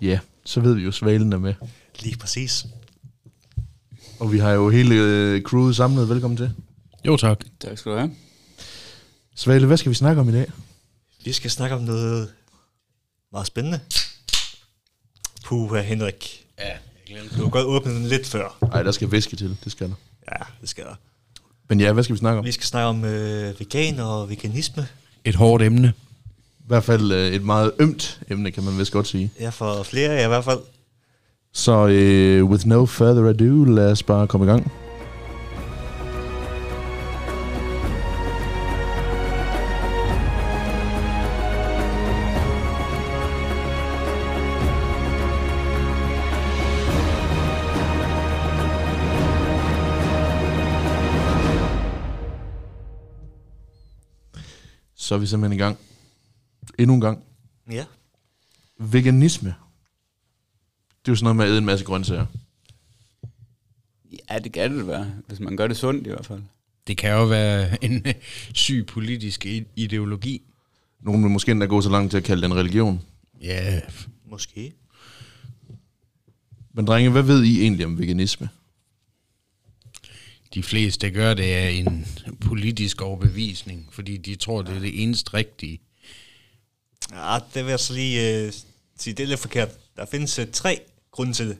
Ja, så ved vi jo, Svalen er med. Lige præcis. Og vi har jo hele øh, crewet samlet. Velkommen til. Jo, tak. Tak skal du have. Svale, hvad skal vi snakke om i dag? Vi skal snakke om noget meget spændende. Puha, Henrik. Ja, jeg glemte Du har godt åbnet den lidt før. Nej, der skal væske til. Det skal der. Ja, det skal der. Men ja, hvad skal vi snakke om? Vi skal snakke om øh, veganer og veganisme. Et hårdt emne. I hvert fald øh, et meget ømt emne, kan man vist godt sige. Ja, for flere i hvert fald. Så øh, with no further ado, lad os bare komme i gang. Så er vi simpelthen i gang. Endnu en gang. Ja. Veganisme. Det er jo sådan noget med at æde en masse grøntsager. Ja, det kan det være, hvis man gør det sundt i hvert fald. Det kan jo være en syg politisk ideologi. Nogle vil måske endda gå så langt til at kalde det en religion. Ja, Måske. Men drenge, hvad ved I egentlig om veganisme? de fleste gør det af en politisk overbevisning, fordi de tror, det er det eneste rigtige. Ja, det vil jeg så lige øh, sige, det er lidt forkert. Der findes øh, tre grunde til det.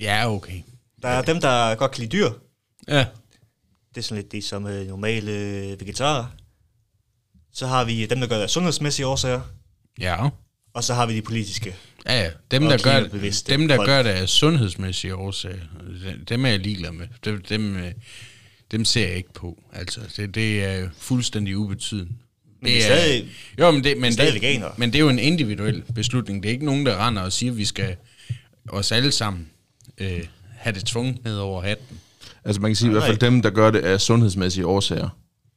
Ja, okay. Der er dem, der godt kan lide dyr. Ja, Det er sådan lidt de som øh, normale øh, vegetarer. Så har vi dem, der gør det af sundhedsmæssige årsager. ja. Og så har vi de politiske. Ja, ja. Dem, Og der, gør, klimabevidste dem, der folk. gør det af sundhedsmæssige årsager, dem er jeg ligeglad med. Dem, dem, øh, dem ser jeg ikke på. Altså, det, det er fuldstændig ubetydende. Men det er stadig- jo, men det, men, det er stadig det, veganere. men det er jo en individuel beslutning. Det er ikke nogen, der render og siger, at vi skal os alle sammen øh, have det tvunget ned over hatten. Altså man kan sige i Nej, hvert fald dem, der gør det af sundhedsmæssige årsager,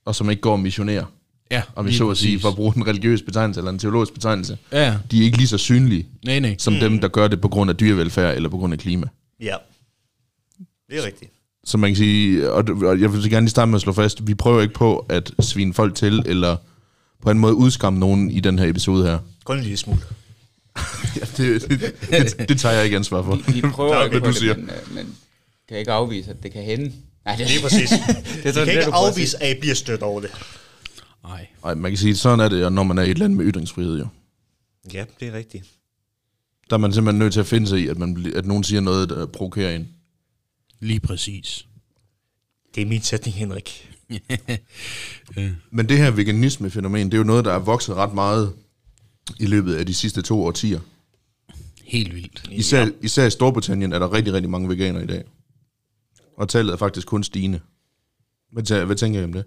og som ikke går og missionerer, Ja, om vi så at sige, for at bruge en religiøs betegnelse eller en teologisk betegnelse, Ja, de er ikke lige så synlige, nej, nej. som dem, der gør det på grund af dyrevelfærd eller på grund af klima. Ja. Det er rigtigt. Så man kan sige, og og jeg vil gerne lige starte med at slå fast, vi prøver ikke på at svine folk til, eller på en måde udskamme nogen i den her episode her. Kun en lille smule. Ja, det, det, det, det tager jeg ikke ansvar for. Vi prøver Nå, ikke hvad på du siger. det, men, øh, men kan ikke afvise, at det kan hænde. Nej, det, Lige præcis. det er Vi sådan, kan ikke det, at afvise, at I bliver stødt over det. Nej. Nej, man kan sige, sådan er det, når man er i et land med ytringsfrihed jo. Ja, det er rigtigt. Der er man simpelthen nødt til at finde sig i, at, man, at nogen siger noget, der provokerer en. Lige præcis. Det er min sætning, Henrik. Men det her veganisme-fænomen, det er jo noget, der er vokset ret meget i løbet af de sidste to årtier. Helt vildt. Især, især i Storbritannien er der rigtig, rigtig mange veganere i dag. Og tallet er faktisk kun stigende. Hvad, hvad tænker I om det?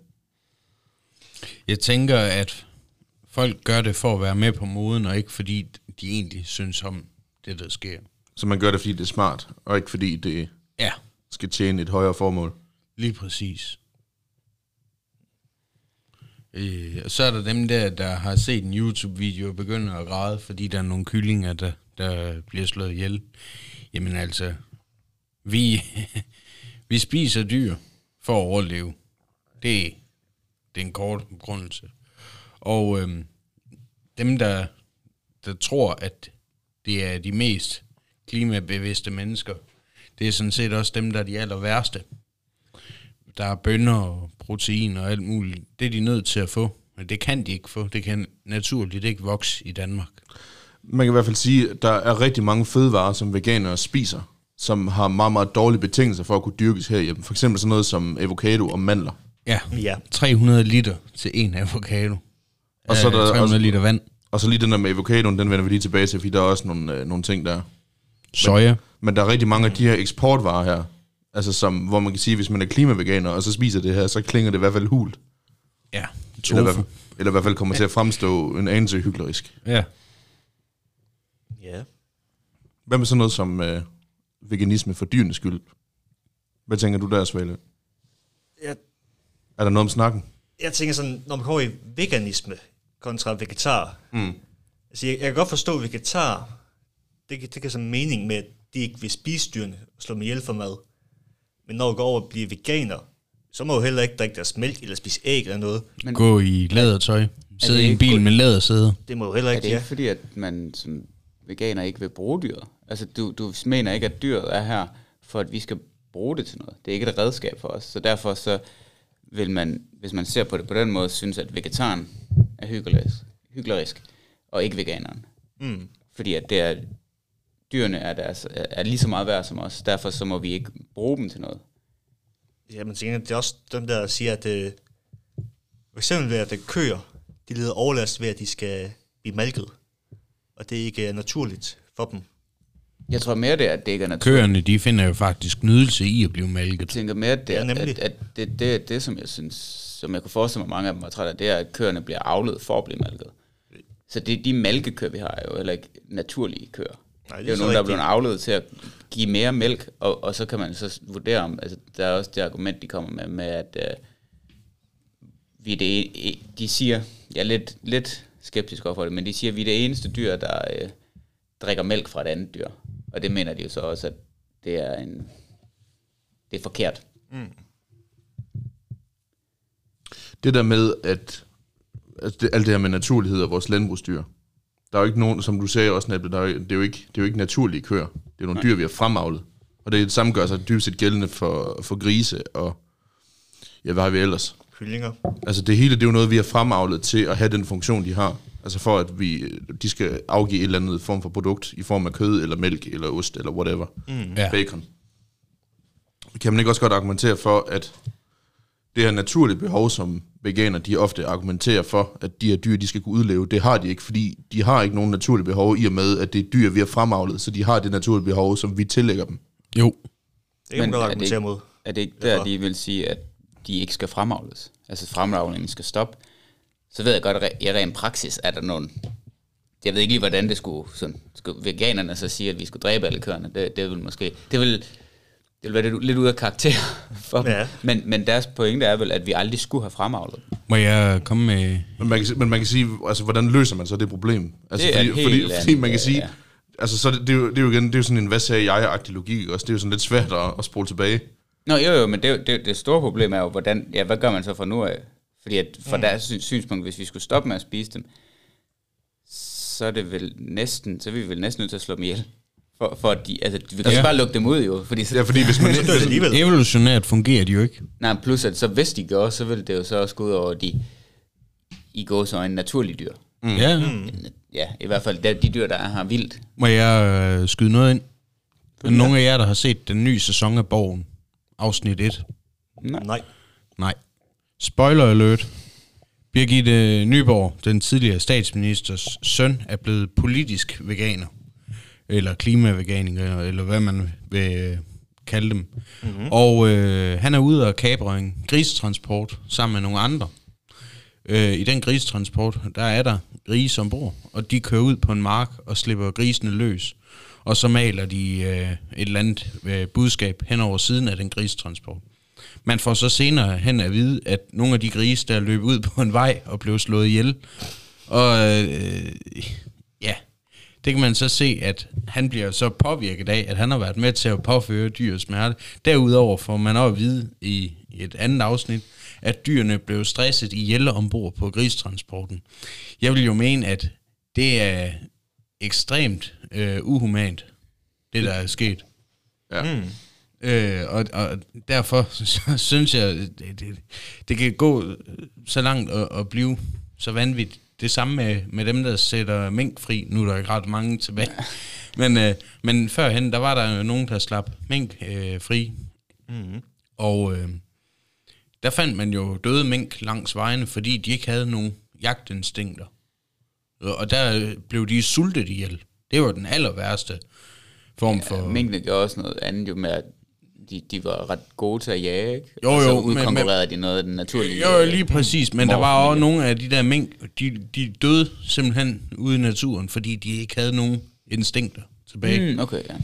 Jeg tænker, at folk gør det for at være med på moden, og ikke fordi de egentlig synes om det, der sker. Så man gør det, fordi det er smart, og ikke fordi det Ja, skal tjene et højere formål. lige præcis. Øh, og så er der dem der, der har set en YouTube-video og begynder at græde, fordi der er nogle kyllinger, der, der bliver slået ihjel. Jamen altså, vi, vi spiser dyr for at overleve. Det, det er en kort begrundelse. Og øhm, dem, der, der tror, at det er de mest klimabevidste mennesker, det er sådan set også dem, der er de aller værste. Der er bønner og protein og alt muligt. Det er de nødt til at få. Men det kan de ikke få. Det kan naturligt ikke vokse i Danmark. Man kan i hvert fald sige, at der er rigtig mange fødevarer, som veganere spiser, som har meget, meget dårlige betingelser for at kunne dyrkes herhjemme. For eksempel sådan noget som avocado og mandler. Ja, Ja. 300 liter til en avocado. Og så er der 300 også- liter vand. Og så lige den der med avocadoen, den vender vi lige tilbage til, fordi der er også nogle, øh, nogle ting der. Soja. Men der er rigtig mange af de her eksportvarer her, altså som, hvor man kan sige, hvis man er klimaveganer, og så spiser det her, så klinger det i hvert fald hult. Ja, Eller, i hvert tofu. fald- eller i hvert fald kommer til at fremstå en anelse hyklerisk. Ja. Ja. Hvad med sådan noget som øh, veganisme for dyrenes skyld? Hvad tænker du der, Svale? Jeg, Er der noget om snakken? jeg tænker sådan, når man kommer i veganisme kontra vegetar. Mm. Altså, jeg, jeg kan godt forstå vegetar. Det, kan- det kan sådan mening med, at de ikke vil spise dyrene og slå dem ihjel for mad. Men når du går over og bliver veganer, så må du heller ikke drikke deres mælk eller spise æg eller noget. Men Gå i lædertøj. Sidde det i en bil kun- med lædersæde. Det må du heller er ikke, det ja. ikke fordi, at man sådan veganer ikke vil bruge dyret. Altså, du, du mener ikke, at dyret er her, for at vi skal bruge det til noget. Det er ikke et redskab for os. Så derfor så vil man, hvis man ser på det på den måde, synes, at vegetaren er hyggelig, hyggelig og ikke veganeren. Mm. Fordi at det er, dyrene er, deres, er, er lige så meget værd som os. Derfor så må vi ikke bruge dem til noget. Ja, men tænker, det er også dem, der siger, at øh, for eksempel ved, at øh, køer, de lider overlast ved, at de skal blive malket. Og det ikke er naturligt for dem. Jeg tror mere, det er, at det ikke er naturligt. Køerne, de finder jo faktisk nydelse i at blive Jeg malket. tænker mere, at det, Ja, er, nemlig. at, at det, det, det, som jeg synes, som jeg kunne forestille mig, mange af dem var trætte af, det er, at køerne bliver avlet for at blive malket. Så det, de malkekøer, vi har, er jo heller ikke naturlige køer. Nej, det, det er jo så nogen, der er blevet avlet til at give mere mælk, og, og så kan man så vurdere om, altså der er også det argument, de kommer med, med at øh, vi er det, e- de siger, jeg er lidt, lidt skeptisk overfor det, men de siger, at vi er det eneste dyr, der øh, drikker mælk fra et andet dyr. Og det mener de jo så også, at det er en, det er forkert. Det der med, at altså det, alt det her med naturlighed og vores landbrugsdyr, der er jo ikke nogen, som du sagde også, Nable, der er, det, er jo ikke, det er jo ikke naturlige køer. Det er jo nogle dyr, vi har fremavlet. Og det, er det samme gør sig dybest set gældende for, for grise og, ja, hvad har vi ellers? Kyllinger. Altså det hele, det er jo noget, vi har fremavlet til at have den funktion, de har. Altså for at vi, de skal afgive et eller andet form for produkt i form af kød, eller mælk, eller ost, eller whatever. Mm. Ja. Bacon. Kan man ikke også godt argumentere for, at det her naturlige behov, som veganer de ofte argumenterer for, at de her dyr, de skal kunne udleve, det har de ikke, fordi de har ikke nogen naturlige behov i og med, at det er dyr, vi har fremavlet, så de har det naturlige behov, som vi tillægger dem. Jo, Det kan man godt er det argumentere ikke- mod. Er det ikke der, Derfor. de vil sige, at de ikke skal fremavles? Altså fremavlingen skal stoppe? Så ved jeg godt, at i ren praksis er der nogen... Jeg ved ikke lige, hvordan det skulle... Sådan, skulle veganerne så sige, at vi skulle dræbe alle køerne. Det, det vil måske... Det vil, det vil være lidt, lidt ud af karakter for dem. Ja. Men, men deres pointe er vel, at vi aldrig skulle have fremavlet. må jeg komme med... Men man kan, men man kan sige, altså, hvordan løser man så det problem? Altså, Det er fordi, fordi, anden, fordi man kan sige, ja. altså, så er det, det, er jo, det er jo igen, det er jo sådan en, hvad sagde jeg-agtig logik også. Det er jo sådan lidt svært at, at spole tilbage. Nå jo jo, men det, er det, det store problem er jo, hvordan, ja, hvad gør man så fra nu af? Fordi at fra mm. deres sy- synspunkt, hvis vi skulle stoppe med at spise dem, så er det vel næsten, så er vi vel næsten nødt til at slå dem ihjel. For, for at de, altså, vi kan ja. Bare lukke dem ud jo, fordi så, Ja, fordi hvis man... Så dør det alligevel. Evolutionært fungerer de jo ikke. nej, plus at så hvis de gør, så vil det jo så også gå ud over de, i går så en naturlig dyr. Mm. Ja, Ja, i hvert fald de, de dyr, der er her vildt. må jeg øh, skyde noget ind? Er nogen af jer, der har set den nye sæson af Borgen? Afsnit 1? Nej. Nej. Spoiler alert. Birgitte Nyborg, den tidligere statsministers søn, er blevet politisk veganer. Eller klimaveganer, eller hvad man vil øh, kalde dem. Mm-hmm. Og øh, han er ude og kabre en grisetransport sammen med nogle andre. Øh, I den grisetransport, der er der grise ombord, og de kører ud på en mark og slipper grisene løs. Og så maler de øh, et eller andet øh, budskab hen over siden af den grisetransport. Man får så senere hen at vide, at nogle af de grise, der løb ud på en vej og blev slået ihjel, og øh, det kan man så se, at han bliver så påvirket af, at han har været med til at påføre dyr smerte. Derudover får man også at vide i et andet afsnit, at dyrene blev stresset ihjel ombord på gristransporten. Jeg vil jo mene, at det er ekstremt øh, uhumant, det der er sket. Ja. Mm. Øh, og, og derfor så synes jeg, det, det, det kan gå så langt at, at blive så vanvittigt. Det samme med, med dem, der sætter mink fri. Nu er der ikke ret mange tilbage. Men, øh, men førhen, der var der jo nogen, der slap mink øh, fri. Mm-hmm. Og øh, der fandt man jo døde mink langs vejene, fordi de ikke havde nogen jagtinstinkter. Og og der øh, blev de sultet ihjel. Det var den aller værste form for... Ja, Minkene gør også noget andet jo med, at de, de var ret gode til at jage, ikke? Jo, jo, men- udkonkurrerede de noget af den naturlige... Jo, øh, lige præcis, men der var også nogle af de der mink, de, de døde simpelthen ude i naturen, fordi de ikke havde nogen instinkter tilbage. Mm. Mm, okay, ja.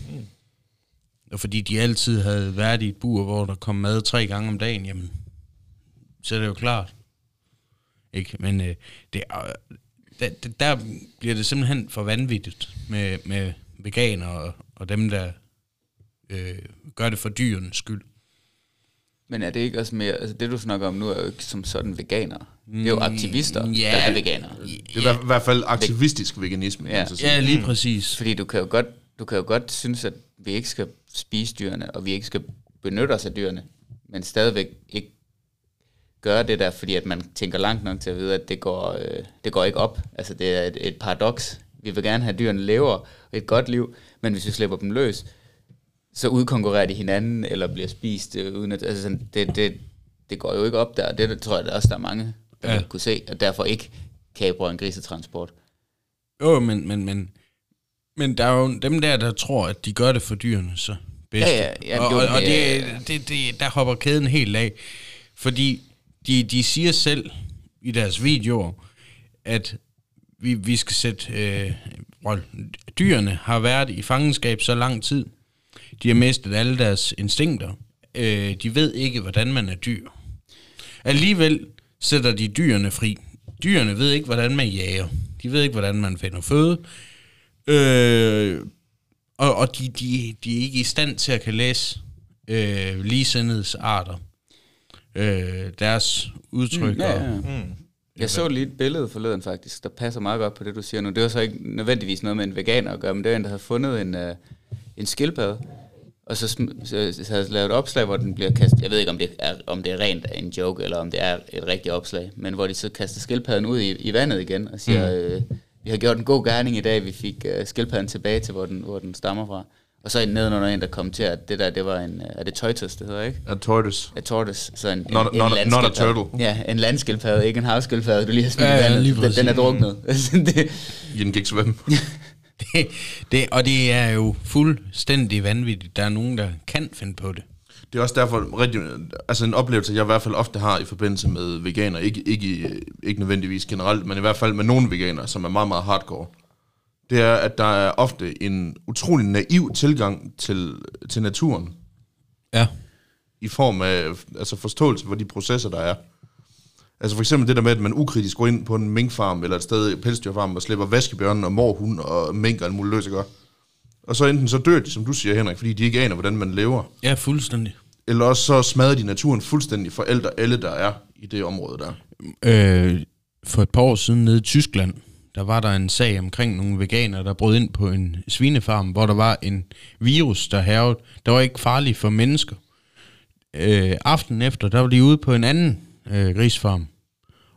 Og fordi de altid havde været i et bur, hvor der kom mad tre gange om dagen, jamen, så er det jo klart. Ikke? Men øh, det, der, der, der bliver det simpelthen for vanvittigt med, med veganer og, og dem, der øh, gør det for dyrenes skyld. Men er det ikke også mere... Altså det, du snakker om nu, er jo ikke som sådan veganer. Det er jo aktivister, Mm, ja. der er veganere. Det er i hvert- i hvert fald aktivistisk veganisme. Ja. kan man så sige. Ja, lige præcis. Fordi du kan jo godt, du kan jo godt synes, at vi ikke skal spise dyrene, og vi ikke skal benytte os af dyrene, men stadigvæk ikke gøre det der, fordi at man tænker langt nok til at vide, at det går, øh, det går ikke op. Altså det er et, et paradoks. Vi vil gerne have, at dyrene lever et godt liv, men hvis vi slipper dem løs, så udkonkurrerer de hinanden, eller bliver spist øh, uden at... Altså sådan, det, det, det går jo ikke op der, det tror jeg da også, der er mange, der Ja. kunne se, og derfor ikke kabre en grisetransport. Jo, men, men, men, men der er jo dem der, der tror, at de gør det for dyrene, så bedst. Ja, ja, ja, og, jo, og, og det det, det, der hopper kæden helt af. Fordi de, de siger selv i deres videoer, at vi, vi skal sætte... Øh, dyrene har været i fangenskab så lang tid. De har mistet alle deres instinkter. Øh, de ved ikke, hvordan man er dyr. Alligevel sætter de dyrene fri. Dyrene ved ikke, hvordan man jager. De ved ikke, hvordan man finder føde. Øh, og og de, de, de er ikke i stand til at kan læse øh, ligesindedes arter. Øh, deres udtryk. Mm, ja, ja. Mm. Jeg så lige et billede forleden faktisk, der passer meget godt på det, du siger nu. Det var så ikke nødvendigvis noget med en veganer at gøre, men det var en, der havde fundet en, uh, en skildpadde, og så, så, så havde lavet et opslag, hvor den bliver kastet. Jeg ved ikke, om det, er, om det er rent en joke, eller om det er et rigtigt opslag, men hvor de så kaster skildpadden ud i, i vandet igen, og siger, mm. øh, vi har gjort en god gerning i dag, vi fik uh, skildpadden tilbage til, hvor den, hvor den stammer fra. Og så nedenunder en, der kommenterer, at det der, det var en, uh, er det tortoise, det hedder, ikke? A tortoise. A tortoise, så en, Not- en, not en not a turtle. Ja, en landskildpadde, ikke en havskildpadde, du lige har smidt Ja, i ja, vandet. lige den, den er druknet. Altså, det, I den gik svømme. Det, det, og det er jo fuldstændig vanvittigt. Der er nogen, der kan finde på det. Det er også derfor rigtig, altså en oplevelse, jeg i hvert fald ofte har i forbindelse med veganer, ikke, ikke, ikke nødvendigvis generelt, men i hvert fald med nogle veganer, som er meget, meget hardcore, det er, at der er ofte en utrolig naiv tilgang til, til naturen, Ja. i form af altså forståelse for de processer, der er. Altså for eksempel det der med, at man ukritisk går ind på en minkfarm eller et sted pelsdyrfarm og slipper vaskebjørnen og morhund og mink og alt muligt løs, ikke? Og så enten så dør de, som du siger, Henrik, fordi de ikke aner, hvordan man lever. Ja, fuldstændig. Eller også så smadrer de naturen fuldstændig for alt og alle, der er i det område der. Øh, for et par år siden nede i Tyskland, der var der en sag omkring nogle veganere, der brød ind på en svinefarm, hvor der var en virus, der hervede. Der var ikke farlig for mennesker. Øh, aften efter, der var de ude på en anden øh, grisfarm.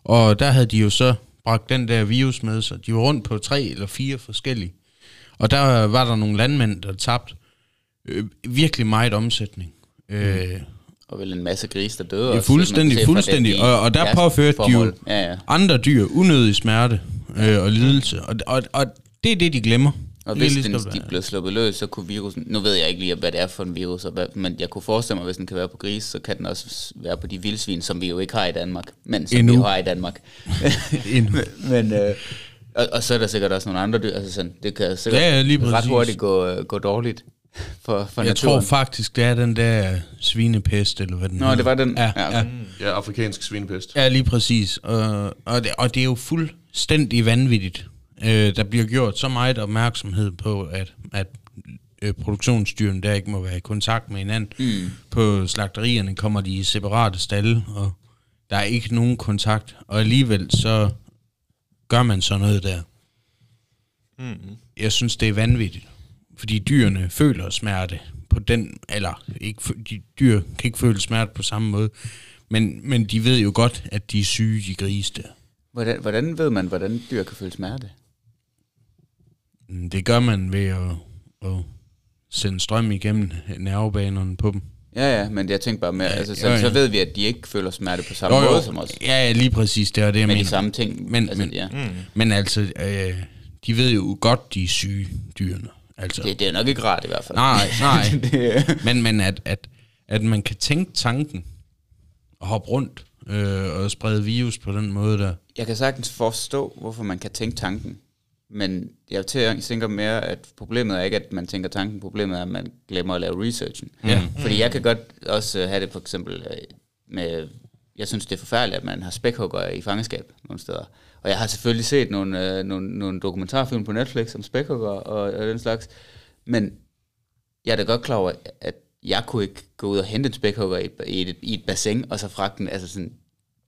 Og der havde de jo så bragt den der virus med sig. De var rundt på tre eller fire forskellige. Og der var der nogle landmænd, der tabte øh, virkelig meget omsætning. Øh, og vel en masse gris, der døde. Ja, også, fuldstændig, fra fuldstændig. den Og, og der påførte de jo Ja, ja. andre dyr unødig smerte øh, og lidelse. Og, og, og det er det, de glemmer. Og hvis lige den, de være. blev sluppet løs, så kunne virusen... Nu ved jeg ikke lige, hvad det er for en virus, og hvad, men jeg kunne forestille mig, hvis den kan være på gris, så kan den også være på de vildsvin, som vi jo ikke har i Danmark. Men som Endnu. vi jo har i Danmark. Endnu. men, øh, og, og så er der sikkert også nogle andre dyr. Altså sådan, det kan sikkert Ja, lige ret hurtigt gå, øh, gå dårligt for, for Jeg naturen. tror faktisk, det er den der svinepest, eller hvad den Nå, hedder. det var den. Ja, Ja, okay. ja. Ja, afrikansk svinepest. ja lige præcis. Og, og, det, og det er jo fuldstændig vanvittigt. Øh, der bliver gjort så meget opmærksomhed på, at, at øh, produktionsdyrene der ikke må være i kontakt med hinanden. Mm. På slagterierne kommer de i separate stalle, og der er ikke nogen kontakt. Og alligevel så gør man sådan noget der. Mm. jeg synes, det er vanvittigt. Fordi dyrene føler smerte på den, eller ikke, de dyr kan ikke føle smerte på samme måde, men, men de ved jo godt, at de er syge, de grise der. Hvordan, hvordan ved man, hvordan dyr kan føle smerte? Mm, Det gør man ved at, at sende strøm igennem nervebanerne på dem. Ja, ja, men jeg tænkte bare mere, altså, så, jo, ja. så ved vi, at de ikke føler smerte på samme måde som os. Ja, ja, lige præcis, det er det, jeg Med mener. de samme ting. Men, altså, men, ja. Mm. men altså, øh, de ved jo godt, de er syge, dyrene. Altså. det, det er nok ikke rart i hvert fald. Nej, nej. det, Men, men at, at, at man kan tænke tanken og hoppe rundt øh, og sprede virus på den måde der. jeg kan sagtens forstå, hvorfor man kan tænke tanken. Men jeg tæ- tænker mere, at problemet er ikke, at man tænker tanken. Problemet er, at man glemmer at lave researchen. Ja. Fordi jeg kan godt også have det for eksempel øh, med... Jeg synes, det er forfærdeligt, at man har spækhugger i fangenskab nogle steder. Og jeg har selvfølgelig set nogle, øh, nogle, nogle dokumentarfilm på Netflix om spækhugger og, og den slags. Men jeg er da godt klar over, at jeg kunne ikke gå ud og hente en spækhugger i, et- i, et, i et bassin, og så fragte den, altså sådan,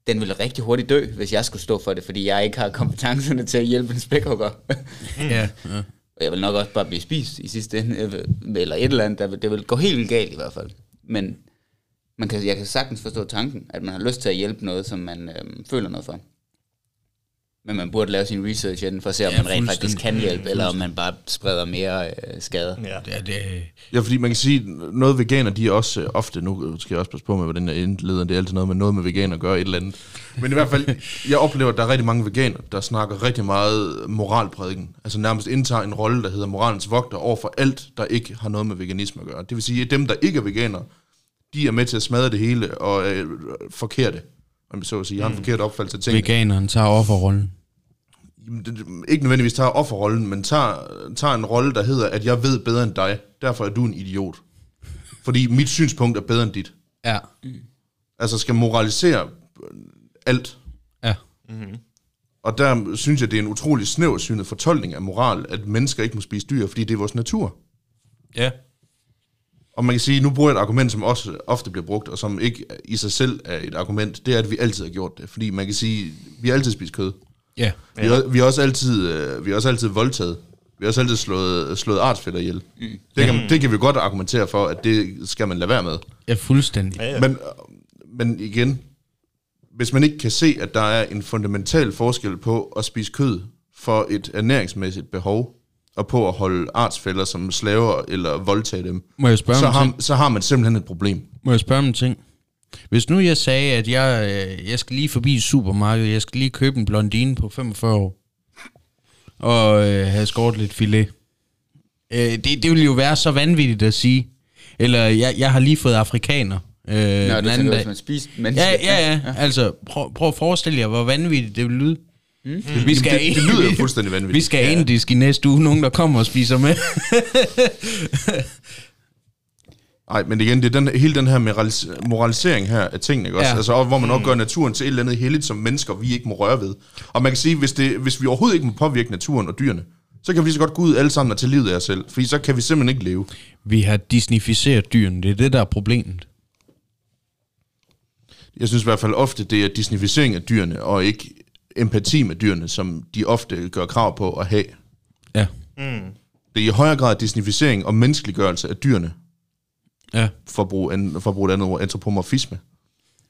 den vil rigtig hurtigt dø, hvis jeg skulle stå for det, fordi jeg ikke har kompetencerne til at hjælpe en spækhugger. Ja, ja. Og jeg vil nok også bare blive spist i sidste ende, vil- eller et eller andet, der vil, det vil gå helt vildt galt i hvert fald. Men man kan, jeg kan sagtens forstå tanken, at man har lyst til at hjælpe noget, som man øhm, føler noget for. Men man burde lave sin research inden for at se, om Ja, man rent faktisk kan hjælpe, eller om man bare spreder mere øh, skader. Ja. Det er det, Ja, fordi man kan sige, noget veganer, de er også øh, ofte, nu skal jeg også passe på med, hvordan jeg indleder, det er altid noget med noget med veganer at gøre et eller andet. Men i hvert fald, jeg oplever, at der er rigtig mange veganer, der snakker rigtig meget moralprædiken. Altså nærmest indtager en rolle, der hedder moralens vogter over for alt, der ikke har noget med veganisme at gøre. Det vil sige, at dem, der ikke er veganer, de er med til at smadre det hele og øh, forkert det. Om jeg så at sige, har en forkert opfattelse af tingene. veganeren tager offerrollen. Ikke nødvendigvis tager offerrollen, men tager, tager en rolle, der hedder, at jeg ved bedre end dig, derfor er du en idiot. Fordi mit synspunkt er bedre end dit. Ja. Altså skal moralisere alt. Ja. Og der synes jeg, det er en utrolig snæversynet fortolkning af moral, at mennesker ikke må spise dyr, fordi det er vores natur. Ja. Og man kan sige, nu bruger jeg et argument, som også ofte bliver brugt, og som ikke i sig selv er et argument, det er, at vi altid har gjort det. Fordi man kan sige, vi har altid spist kød. Ja. Vi, har, vi, har også altid, øh, vi har også altid voldtaget. Vi har også altid slået, slået artsfælder ihjel. Mm. Det, kan, det kan vi godt argumentere for, at det skal man lade være med. Ja, fuldstændig. Ja, ja. Men, men igen, hvis man ikke kan se, at der er en fundamental forskel på at spise kød for et ernæringsmæssigt behov, og på at holde artsfælder som slaver eller voldtage dem, Må jeg spørge så om en har, ting? så har man simpelthen et problem. Må jeg spørge om en ting? Hvis nu jeg sagde, at jeg, øh, jeg skal lige forbi supermarkedet, jeg skal lige købe en blondine på 45 år, og øh, have skåret lidt filet. Øh, det, det ville jo være så vanvittigt at sige. Eller jeg, jeg har lige fået afrikaner. Øh, Nå, den du anden tænker, dag. hvis man spiser mennesker. Ja, ja, ja. Altså, prøv, prøv at forestille jer, hvor vanvittigt det vil lyde. Mm. Vi skal det, det lyder jo fuldstændig vanvittigt. Vi skal ja. indisk i næste uge, nogen der kommer og spiser med. Nej, men igen, det er den, hele den her moralis- moralisering her af tingene, ikke også? Ja. Altså, hvor man også gør naturen til et eller andet heldigt, som mennesker vi ikke må røre ved. Og man kan sige, hvis, det, hvis vi overhovedet ikke må påvirke naturen og dyrene, så kan vi så godt gå ud alle sammen og tage livet af os selv, fordi så kan vi simpelthen ikke leve. Vi har disnificeret dyrene, det er det, der er problemet. Jeg synes i hvert fald ofte, det er disnificering af dyrene, og ikke empati med dyrene, som de ofte gør krav på at have. Ja, Mm. Det er i højere grad disnificering og menneskeliggørelse af dyrene, ja. for at bruge, an, for at bruge et andet ord, antropomorfisme,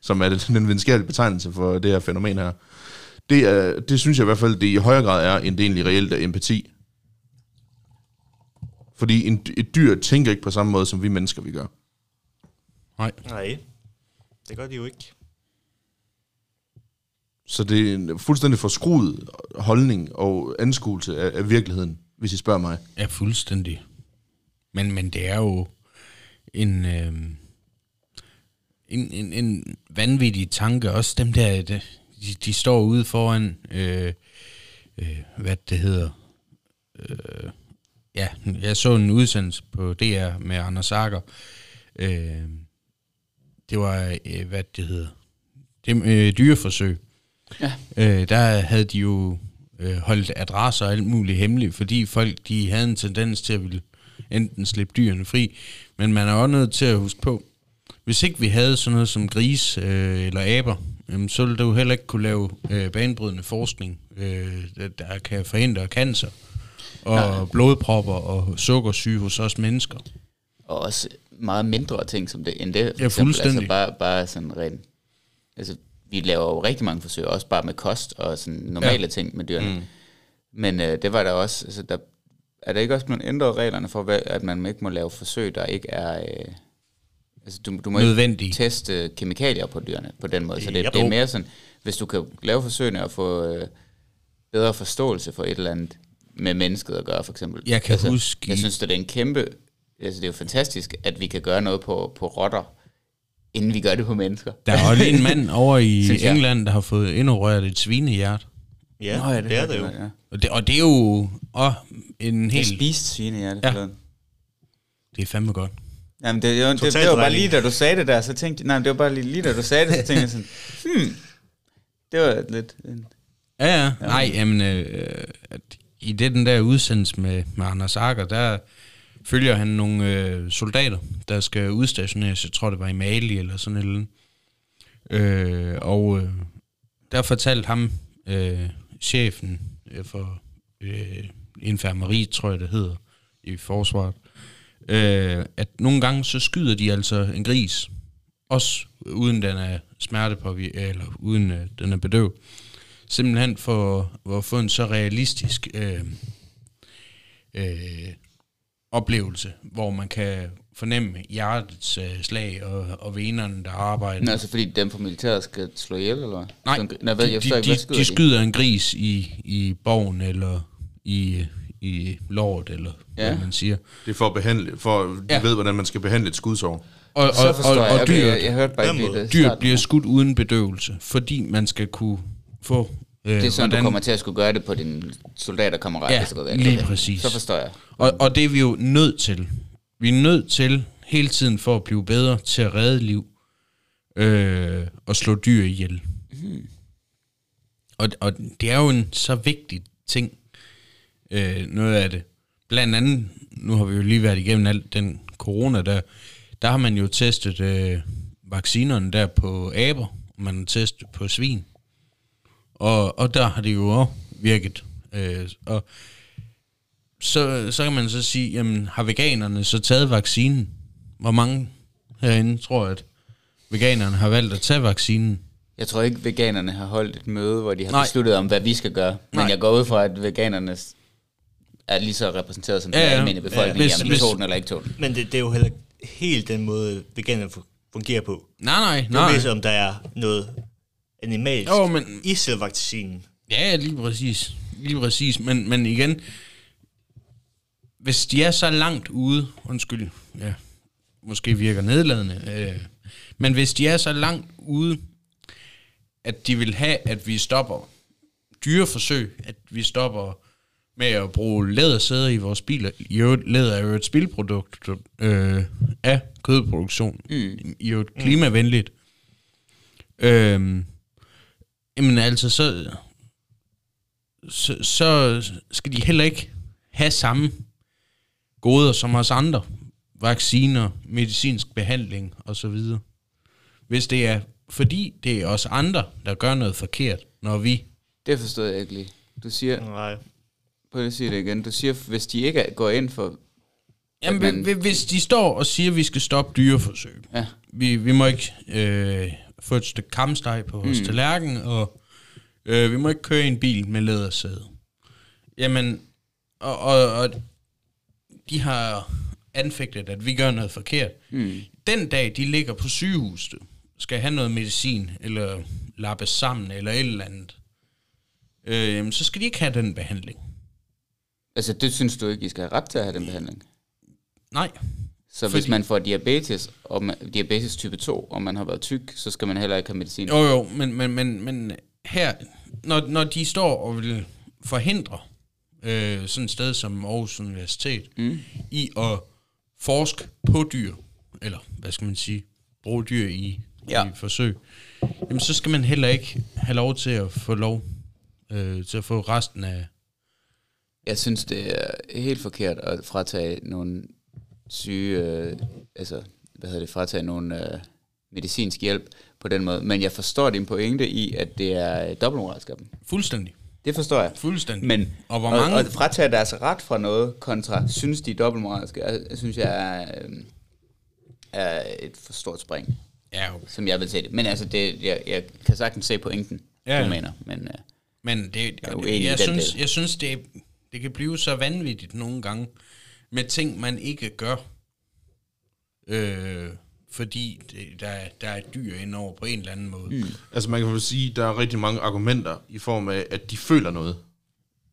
som er det, den videnskabelige betegnelse for det her fænomen her. Det, er, det synes jeg i hvert fald, det i højere grad er, end det egentlig reelt er empati. Fordi en, et dyr tænker ikke på samme måde, som vi mennesker vi gør. Nej. Nej, det gør de jo ikke. Så det er en fuldstændig forskruet holdning og anskuelse af, af virkeligheden, hvis I spørger mig. Ja, fuldstændig. Men, men det er jo en, øh, en, en, en vanvittig tanke. Også dem der, de, de står ude foran, øh, øh, hvad det hedder. Øh, ja, jeg så en udsendelse på DR med Anders Akker. Øh, det var, øh, hvad det hedder, det, øh, dyreforsøg. Ja. Øh, der havde de jo øh, holdt adresser og alt muligt hemmeligt, fordi folk de havde en tendens til at ville enten slippe dyrene fri, men man er også nødt til at huske på, hvis ikke vi havde sådan noget som gris øh, eller aber, jamen, så ville det jo heller ikke kunne lave øh, banebrydende forskning, øh, der, kan forhindre cancer og Nej. blodpropper og sukkersyge hos os mennesker. Og også meget mindre ting som det, end det. for Ja, eksempel. fuldstændig. Altså bare, bare sådan rent... Altså, vi laver jo rigtig mange forsøg, også bare med kost og sådan normale Ja. ting med dyrene. Mm. Men øh, det var der også... Altså, der, er der ikke også blevet ændret reglerne for, hvad, at man ikke må lave forsøg, der ikke er... Øh, altså, du, du må Nødvendige. ikke teste kemikalier på dyrene på den måde. Så det, Yep. det er mere sådan, hvis du kan lave forsøgene og få øh, bedre forståelse for et eller andet med mennesket at gøre, for eksempel. Jeg kan huske i- Jeg synes, det er en kæmpe... Altså, det er jo fantastisk, at vi kan gøre noget på, på rotter, inden vi gør det på mennesker. Der er også en mand over i jeg. England, der har fået indopereret et svinehjert. Ja, Nå, det, det er det jo. Ja. Og det, og det er jo også en Jeg helt... spiste svinehjerte Ja. ja. Det er fandme godt. Jamen, det, det, det, det, det var bare lige, da du sagde det der, så tænkte jeg, nej, det var bare lige, lige da du sagde det, så tænkte jeg sådan, hmm, det var lidt, en- Ja, ja. ja. Nej, jamen, øh, at i det den der udsendelse med, med Anders Akker, der følger han nogle øh, soldater, der skal udstationeres. Jeg tror, det var i Mali eller sådan et eller andet. Øh, og øh, der fortalte ham, øh, chefen øh, for øh, infirmeri, tror jeg det hedder, i forsvaret, øh, at nogle gange så skyder de altså en gris, også uden den er smertepåvirket, eller uden øh, den er bedøvet. Simpelthen for, for at få en så realistisk øh, øh, oplevelse, hvor man kan fornemme hjertets øh, slag og, og venerne, der arbejder. Nå, altså fordi dem fra militæret skal slå ihjel, eller? Nej, Sådan- Nej, hvad, jeg de, forstår de, ikke, hvad de, skyder de skyder en gris i, i borgen, eller i, i lort, eller ja. Hvad man siger. Det er for at behandle, for de Ja. ved, hvordan man skal behandle et skudsår. Og, og, Så og, forstår og, jeg. og Okay, dyret, jeg, jeg hørte bare ikke det. dyret bliver skudt uden bedøvelse, fordi man skal kunne få... Øh, Det er sådan, du kommer til at skulle gøre det på din soldaterkammerat. Ja, galt. lige præcis. Så forstår jeg. Og, og det er vi jo nødt til. Vi er nødt til hele tiden for at blive bedre til at redde liv øh, og slå dyr ihjel. Mm. Og, og det er jo en så vigtig ting, øh, noget af det. Blandt andet, nu har vi jo lige været igennem alt den corona der, der har man jo testet øh, vaccinerne der på aber, og man har testet på svin. Og, og der har det jo også virket. Øh, og så, så kan man så sige, jamen har veganerne så taget vaccinen? Hvor mange herinde tror, at veganerne har valgt at tage vaccinen? Jeg tror ikke, veganerne har holdt et møde, hvor de har Nej. Nej. besluttet om, hvad vi skal gøre. Men Nej. jeg går ud fra, at veganerne er lige så repræsenteret som den Ja, ja. almindelige befolkning. Ja, Ja, hvis- de hvis- tog den eller ikke tog den. Men det, det er jo heller ikke helt den måde, veganerne fu- fungerer på. Nej, nej, Det er nej. mest, om der er noget animalsk Jo, men- i selve vaccinen. Ja, lige præcis. Lige præcis. Men, men igen, hvis de er så langt ude, undskyld, ja, måske virker nedladende, øh, men hvis de er så langt ude, at de vil have, at vi stopper dyreforsøg, at vi stopper med at bruge lædersæder i vores biler. I øvrigt, læder er jo et spildprodukt øh, af kødproduktion. Mm. I jo et klimavenligt. Øhm, jamen altså, så, så, så skal de heller ikke have samme goder som os andre. Vacciner, medicinsk behandling osv. Hvis det er fordi det er os andre, der gør noget forkert, når vi... Det forstod jeg ikke lige. Du siger, Nej. prøv at sige det igen. Du siger, hvis de ikke går ind for... Jamen, man... hvis de står og siger, at vi skal stoppe dyreforsøg, Ja, vi, vi må ikke øh, få et stykke kamsteg på vores mm. tallerken, og øh, vi må ikke køre i en bil med lædersæde. Jamen, og, og, og de har anfægtet, at vi gør noget forkert. Mm. Den dag, de ligger på sygehuset, skal have noget medicin, eller lappes sammen, eller et eller andet, øh, så skal de ikke have den behandling. altså det synes du ikke, I skal have ret til at have den behandling? Nej. Så Fordi- hvis man får diabetes, og man, diabetes type 2, og man har været tyk, så skal man heller ikke have medicin? Jo, jo, men, men, men, men her, når, når de står og vil forhindre øh, sådan et sted som Aarhus Universitet mm. i at forske på dyr, eller hvad skal man sige, bruge dyr i, ja. I forsøg, jamen så skal man heller ikke have lov til at få lov øh, til at få resten af... Jeg synes, det er helt forkert at fratage nogle syge, øh, altså, hvad hedder det, fratage nogle øh, medicinsk hjælp på den måde. Men jeg forstår din pointe i, at det er øh, dobbeltmoralsk af dem. Fuldstændig. Det forstår jeg. Fuldstændig. Men Og hvor og, mange- og fratage deres ret fra noget kontra, synes de er dobbeltmoralske, er, synes jeg er, øh, er et for stort spring, Ja, okay. som jeg vil se det. Men altså, det, jeg, jeg kan sagtens se pointen, Ja, du mener. Men øh, Men det, Jeg er jeg, synes, del. jeg synes, det, det kan blive så vanvittigt nogle gange med ting, man ikke gør, øh, fordi det, der, er, der er dyr indover på en eller anden måde. Mm. Altså man kan vel sige, at der er rigtig mange argumenter i form af, at de føler noget.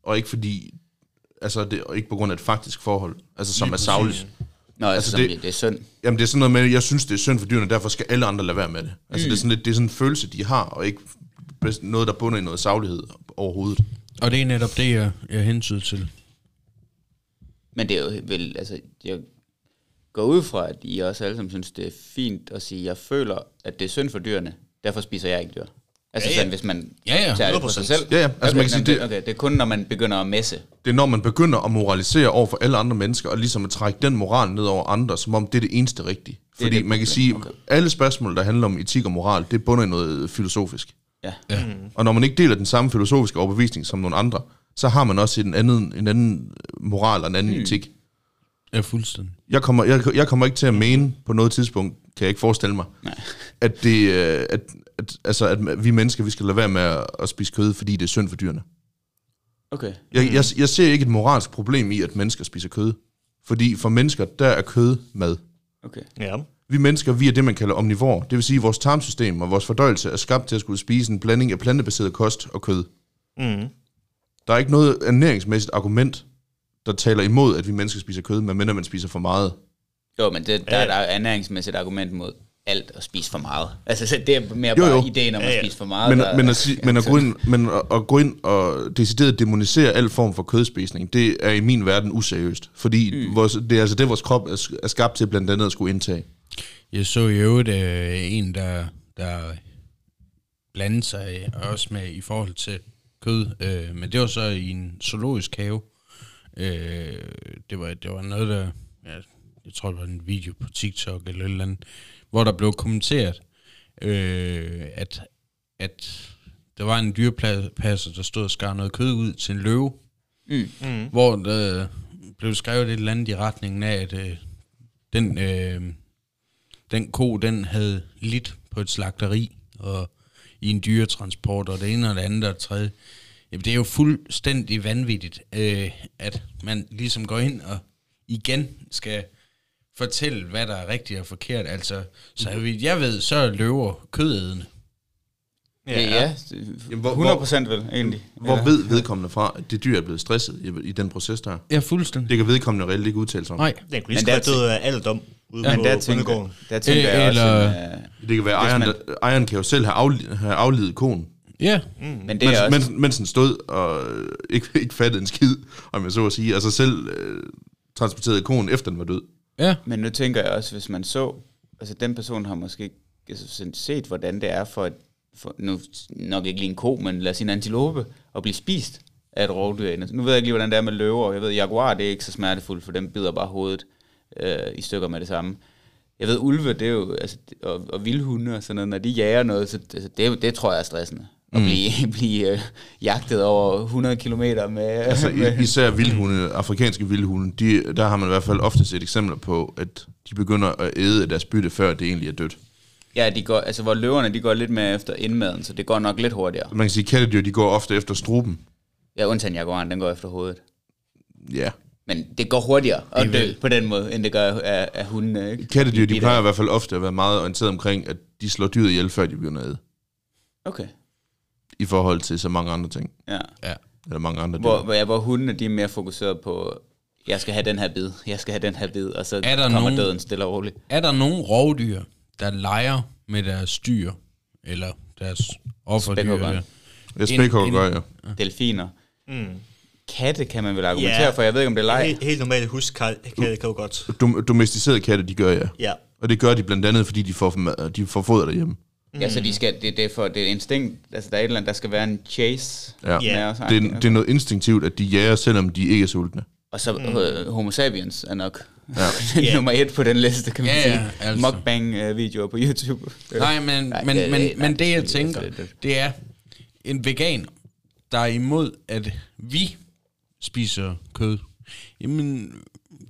Og ikke fordi, altså det, og ikke på grund af et faktisk forhold, altså som er savligt. Nå, altså, Altså, det- det, er synd. Jamen det er sådan noget med, jeg synes det er synd for dyrene, derfor skal alle andre lade være med det. Altså mm. det, er sådan, lidt- det er sådan en følelse, de har, og ikke noget, der bunder i noget saglighed overhovedet. Og det er netop det, jeg, jeg hensyder til. Men det er jo vel, altså, jeg går ud fra, at I også alle sammen synes, det er fint at sige, jeg føler, at det er synd for dyrene, derfor spiser jeg ikke dyr. Altså Ja, ja, sådan, hvis man Ja, ja, tager det på sig 100%. selv. Ja, ja. Altså, okay, man kan sige, det- okay, det er kun, når man begynder at messe. Det er når man begynder at moralisere over for alle andre mennesker, og ligesom at trække den moral ned over andre, som om det er det eneste rigtige. Fordi det man kan sige, Okay. alle spørgsmål, der handler om etik og moral, det bunder i noget filosofisk. Ja. Ja. Og når man ikke deler den samme filosofiske overbevisning som nogle andre, så har man også en anden, en anden moral og en anden mm. etik. Ja, fuldstændig. Jeg kommer, jeg, jeg kommer ikke til at mene på noget tidspunkt, kan jeg ikke forestille mig, Nej. at, det, øh, at, at, altså, at vi mennesker vi skal lade være med at, at spise kød, fordi det er synd for dyrene. Okay. Jeg, jeg, jeg ser ikke et moralsk problem i, at mennesker spiser kød. Fordi for mennesker, der er kød mad. Okay. Ja. Vi mennesker, vi er det, man kalder omnivor. Det vil sige, at vores tarmsystem og vores fordøjelse er skabt til at skulle spise en blanding af plantebaseret kost og kød. Mm. Der er ikke noget ernæringsmæssigt argument, der taler imod, at vi mennesker spiser kød, medmindre man spiser for meget. Jo, men det, der Ja. er der ernæringsmæssigt argument mod alt at spise for meget. Altså, så det er mere Jo, bare jo. ideen om Ja, at ja. spise for meget. Men, der- men, at, sige, men, at gå ind, men at, at gå ind og decideret demonisere al form for kødspisning, det er i min verden useriøst. Fordi mm. vores, det er altså det, vores krop er, er skabt til blandt andet at skulle indtage. Jeg så i øvrigt øh, en, der, der blandede sig også med i forhold til kød, øh, men det var så i en zoologisk have. Øh, det, var, det var noget, der, ja, jeg tror, det var en video på TikTok eller et eller andet, hvor der blev kommenteret, øh, at, at der var en dyrepasser, der stod og skar noget kød ud til en løve, Mm. Mm. hvor der blev skrevet et eller andet i retningen af, at øh, den, øh, den ko, den havde lidt på et slagteri, og i en dyretransport, og det ene og det andet og det tredje. Jamen, det er jo fuldstændig vanvittigt, øh, at man ligesom går ind og igen skal fortælle, hvad der er rigtigt og forkert. Altså, så vidt jeg ved, så er løver kødædende. Ja, ja. Jamen, hvor- 100 procent vel, egentlig. Hvor ved vedkommende fra, at det dyr er blevet stresset i, i den proces der? Ja, fuldstændig. Det kan vedkommende reelt ikke udtale sig om. Nej, Den kunne lige så godt døde af alderdom ude Men på der tænker, bondegården. der tænker Øh, jeg også, eller- en, øh, Det kan være, ejeren, man- ejeren kan jo selv have, afli, have aflivet konen, ja. men det mens, er også... mens, mens den stod og ikke, ikke fattede en skid, om jeg så at sige. Altså selv øh, transporterede konen, efter den var død. Ja, Men nu tænker jeg også, hvis man så, altså den person har måske altså, set, hvordan det er for, et, for nu nok ikke lige en ko, men lad os sige en antilope, at blive spist af et rovdyr. Nu ved jeg ikke lige, hvordan det er med løver, og jeg ved, jaguar, det er ikke så smertefuldt, for dem bider bare hovedet øh, i stykker med det samme. Jeg ved, ulve, det er jo, altså, og, og vildhunde og sådan noget, når de jager noget, så altså, det, det tror jeg er stressende. At blive, blive øh, jagtet over 100 km med... Altså med især vildhunde, afrikanske vildhunde, de, der har man i hvert fald ofte set eksempler på, at de begynder at æde deres bytte, før det egentlig er dødt. Ja, de går, altså hvor løverne, de går lidt mere efter indmaden, så det går nok lidt hurtigere. Man kan sige, at kattedyr, de går ofte efter struben. Ja, undtagen jaguaren, den går efter hovedet. Ja. Men det går hurtigere at dø på den måde, end det gør af, af hundene, ikke? Kattedyr, de bidt plejer i hvert fald ofte at være meget orienteret omkring, at de slår dyret ihjel, før de begynder at æde. Okay, I forhold til så mange andre ting. ja. ja. Eller mange andre dyr. Hvor, hvor, ja, hvor hundene, de er mere fokuseret på, jeg skal have den her bid, jeg skal have den her bid, og så Er der kommer nogen- døden stille og roligt. Er der nogen rovdyr, der leger med deres dyr, eller deres offerdyr? Spækhugger en- gør jeg. Delfiner. Mm. Katte kan man vel argumentere Ja. for, jeg ved ikke, om det er leg. Helt, helt normalt huskald kan det jo godt. Dom, domesticerede katte, de gør jeg. Ja. Og det gør de blandt andet, fordi de får, de får foder derhjemme. Ja, så de skal, det, det, er for, det er instinkt, altså der er et eller andet, der skal være en chase. Ja. Ja. med os, Det, er, det er noget instinktivt, at de jager, selvom de ikke er sultne. Og så mm. Homo sapiens er nok Ja. Ja. nummer et på den liste, kan man Ja, sige. ja, altså. Mukbang-videoer på YouTube. Nej, men, Nej, men, det- men, det- men det jeg tænker, det er en vegan, der er imod, at vi spiser kød. Jamen,